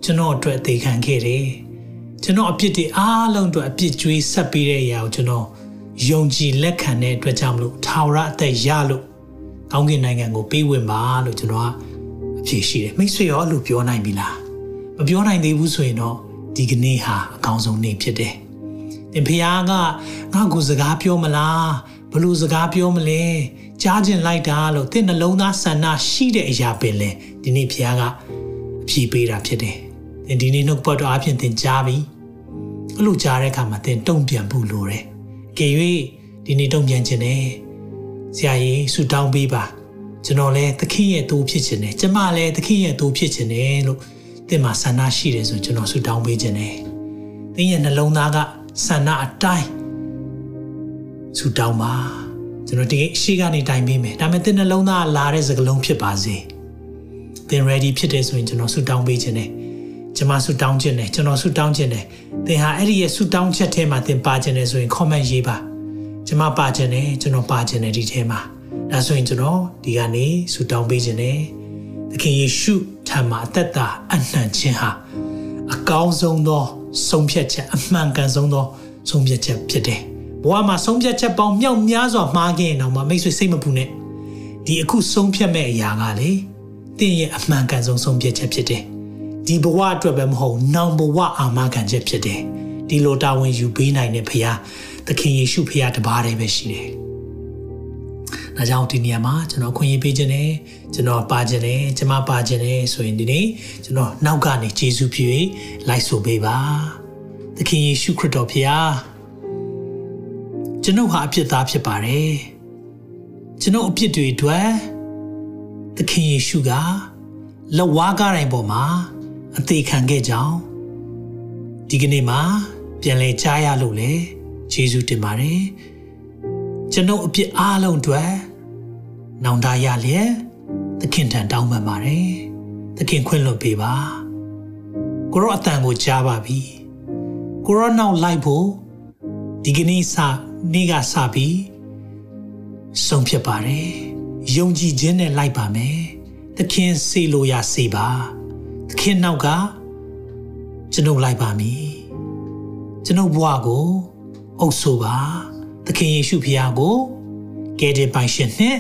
ကျွန်တော်အတွက်အသေးခံခဲ့တယ်ကျွန်တော်အပြစ်တွေအားလုံးအတွက်အပြစ်ကြွေးဆက်ပေးတဲ့အရာကိုကျွန်တော်ယုံကြည်လက်ခံတဲ့အတွက်ကြောင့်မလို့ထာဝရအသက်ရလို့ကောင်းကင်နိုင်ငံကိုပေးဝင်ပါလို့ကျွန်တော်ကအဖြေရှိတယ်မိတ်ဆွေရောအဲ့လိုပြောနိုင်ပြီလားမပြောနိုင်သေးဘူးဆိုရင်တော့ဒီကနေ့ဟာအကောင်းဆုံးနေ့ဖြစ်တယ် သင်ဖခင်ကငါ့ကိုစကားပြောမလားဘလို့စကားပြောမလဲကြားကျင်လိုက်တာလို့သင်နှလုံးသားဆန္ဒရှိတဲ့အရာပင်လေဒီနေ့ဖခင်ကအဖြေပေးတာဖြစ်တယ်သင်ဒီနေ့နှုတ်ပတ်တော်အဖြစ်သင်ကြားပြီအဲ့လိုကြားတဲ့အခါမှာသင်တုံ့ပြန်ဖို့လိုတယ်အကယ်၍ဒီနေ့တုံ့ပြန်ခြင်းနဲ့ဆရာကြီးဆူတောင်းပေးပါကျွန်တော်လည်းသခင်ရဲ့သူဖြစ်ခြင်းနဲ့ကျမလည်းသခင်ရဲ့သူဖြစ်ခြင်းနဲ့လို့သင်မှာဆန္ဒရှိတယ်ဆိုကျွန်တော်ဆူတောင်းပေးခြင်းနဲ့သင်ရဲ့နှလုံးသားက ဆန္ဒအတိုင်းဆူတောင်းပါကျွန်တော်ဒီရှေ့ကနေတိုင်ပေးမယ်ဒါပေမဲ့သင်နှလုံးသားလာတဲ့စကလုံးဖြစ်ပါစေသင် ready ဖြစ်တယ်ဆိုရင်ကျွန်တော်ဆူတောင်းပေးခြင်းနဲ့ကျွန်မဆူတောင်းခြင်းနဲ့ကျွန်တော်ဆူတောင်းခြင်းနဲ့သင်ဟာအဲ့ဒီရဲ့ဆူတောင်းချက်ထဲမှာသင်ပါခြင်းနဲ့ဆိုရင် comment ရေးပါကျွန်မပါခြင်းနဲ့ကျွန်တော်ပါခြင်းနဲ့ဒီထဲမှာဒါဆိုရင်ကျွန်တော်ဒီကနေဆူတောင်းပေးခြင်းနဲ့သခင်ယေရှုထံမှာအသက်တာအနှံ့ခြင်းဟာအကောင်းဆုံးသော ဆုံးဖြတ်ချက်အမှန်ကန်ဆုံးသောဆုံးဖြတ်ချက်ဖြစ်တယ်ဘဝမှာဆုံးဖြတ်ချက်ပေါင်းမြောက်များစွာမှားခဲ့ရင်တော့မိတ်ဆွေစိတ်မပူနဲ့ဒီအခုဆုံးဖြတ်မဲ့အရာကလေတင့်ရဲ့အမှန်ကန်ဆုံးဆုံးဖြတ်ချက်ဖြစ်တယ်ဒီဘဝအတွက်ပဲမဟုတ်နောင်ဘဝအာမခံချက်ဖြစ်တယ်ဒီလိုတာဝန်ယူပေးနိုင်တဲ့ဖခင်သခင်ယေရှုဖခင်တပါးတည်းပဲရှိတယ်။ ဒါကြောင့်ဒီနေရာမှာကျွန်တော်ခွင့်ရပေးခြင်းနဲ့ကျွန်တော်ပါခြင်းနဲ့ကျွန်မပါခြင်းနဲ့ဆိုရင်ဒီနေ့ကျွန်တော်နောက်ကနေယေရှုဖြစ်၍လိုက်ဆိုပေးပါ။သခင်ယေရှုခရစ်တော်ဖခင်ကျွန်ုပ်ဟာအပြစ်သားဖြစ်ပါတယ်ကျွန်ုပ်အပြစ်တွေအတွက်သခင်ယေရှုကလက်ဝါးကားတိုင်းပေါ်မှာအသေးခံခဲ့ကြောင်းဒီကနေ့မှာပြန်လဲကြားရလို့လေယေရှုတင်ပါတယ် ကျွန်ုပ်အပြစ်အားလုံးအတွက်နောင်တရလျက်သခင်ထံတောင်းပန်ပါတယ်သခင်ခွင့်လွှတ်ပေးပါကိုရောအတန်ကိုကြားပါပြီကိုရောနောက်လိုက်ဖို့ဒီကနေ့စနေ့ကစပြီးဆုံးဖြတ်ပါတယ်ယုံကြည်ခြင်းနဲ့လိုက်ပါမယ်သခင်စေလို့ရစေပါသခင်နောက်ကကျွန်ုပ်လိုက်ပါမည်ကျွန်ုပ်ဘဝကိုအုပ်ဆိုပါ သခင်ယေရှုဖခင်ကိုကယ်တင်ပိုင်ရှင်နဲ့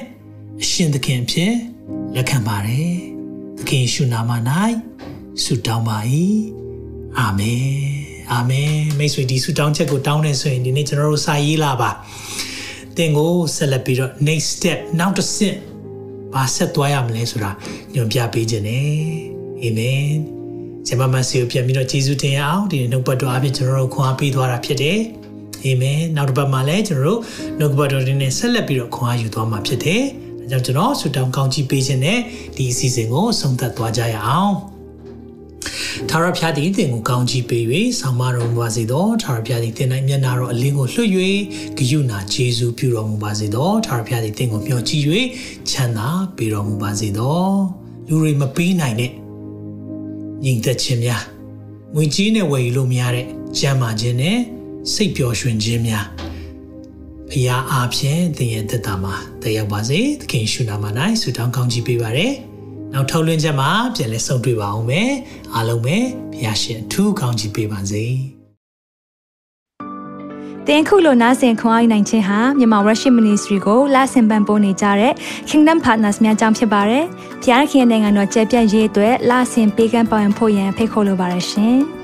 အရှင်သခင်ဖြစ်လက်ခံပါတယ်သခင်ယေရှုနာမ၌ဆုတောင်းပါ၏အာမင်အာမင်မိတ်ဆွေဒီဆုတောင်းချက်ကိုတောင်းနေဆိုရင်ဒီနေ့ကျွန်တော်တို့စာရေးလာပါသင်ကိုဆက်လက်ပြီးတော့ next step နောက်တစ်ဆင့်ဘာဆက်သွားရမလဲဆိုတာညွှန်ပြပေးခြင်းနဲ့အာမင်ဂျမမဆီကိုပြန်ပြီးတော့ယေရှုတင်ရအောင်ဒီနှုတ်ပတ်တော်အဖြစ်ကျွန်တော်တို့ခွန်အားပေးသွားတာဖြစ်တယ် အာမင်နောက်တစ်ပတ်မှာလည်းကျွန်တော်တို့နှုတ်ပတ်တော်တွေနဲ့ဆက်လက်ပြီးတော့ခွန်အားယူသွားမှာဖြစ်တယ်ဒါကြောင့်ကျွန်တော်ဆုတောင်းကောင်းချီးပေးခြင်းနဲ့ဒီအစီအစဉ်ကိုဆုံးသက်သွားကြရအောင်ထာဝရဘုရားသည်သင်ကိုကောင်းချီးပေး၍ဆောင်မတော်မူပါစေသောထာဝရဘုရားသည်သင်၌မျက်နာတော်အလင်းကိုလွှတ်၍ဂရုဏာကျေးဇူးပြုတော်မူပါစေသောထာဝရဘုရားသည်သင်ကိုမျှော်ကြည့်၍ချမ်းသာပေးတော်မူပါစေသောလူတွေမပေးနိုင်တဲ့ညီသက်ခြင်းများငွေကြီးနဲ့ဝယ်ယူလို့မရတဲ့ကျမ်းမာခြင်းနဲ့ စိတ်ပျော်ရွှင်ခြင်းများဖရာအားဖြင့်သင်ရဲ့သက်တာမှာတည်ရောက်ပါစေသခင်ရှုနာမ၌ဆုတောင်းကောင်းချီးပေးပါရယ်နောက်ထုတ်လွှင့်ချက်မှာပြန်လဲဆုံတွေ့ပါအောင်မယ်အားလုံးပဲဖရာရှင်အထူးကောင်းချီးပေးပါစေတင်ခုလိုနာဆင်ခွန်အားနိုင်ခြင်းဟာမြန်မာ Worship Ministry ကိုလာဆင်ပန်ပိုးနေကြတဲ့ Kingdom Partners များအကြောင်းဖြစ်ပါတယ်။ဖျားခင်နိုင်ငံတော်ကျယ်ပြန့်ရေးအတွက်လာဆင်ပေးကမ်းပောင်းဖို့ရန်ဖိတ်ခေါ်လိုပါတယ်ရှင်။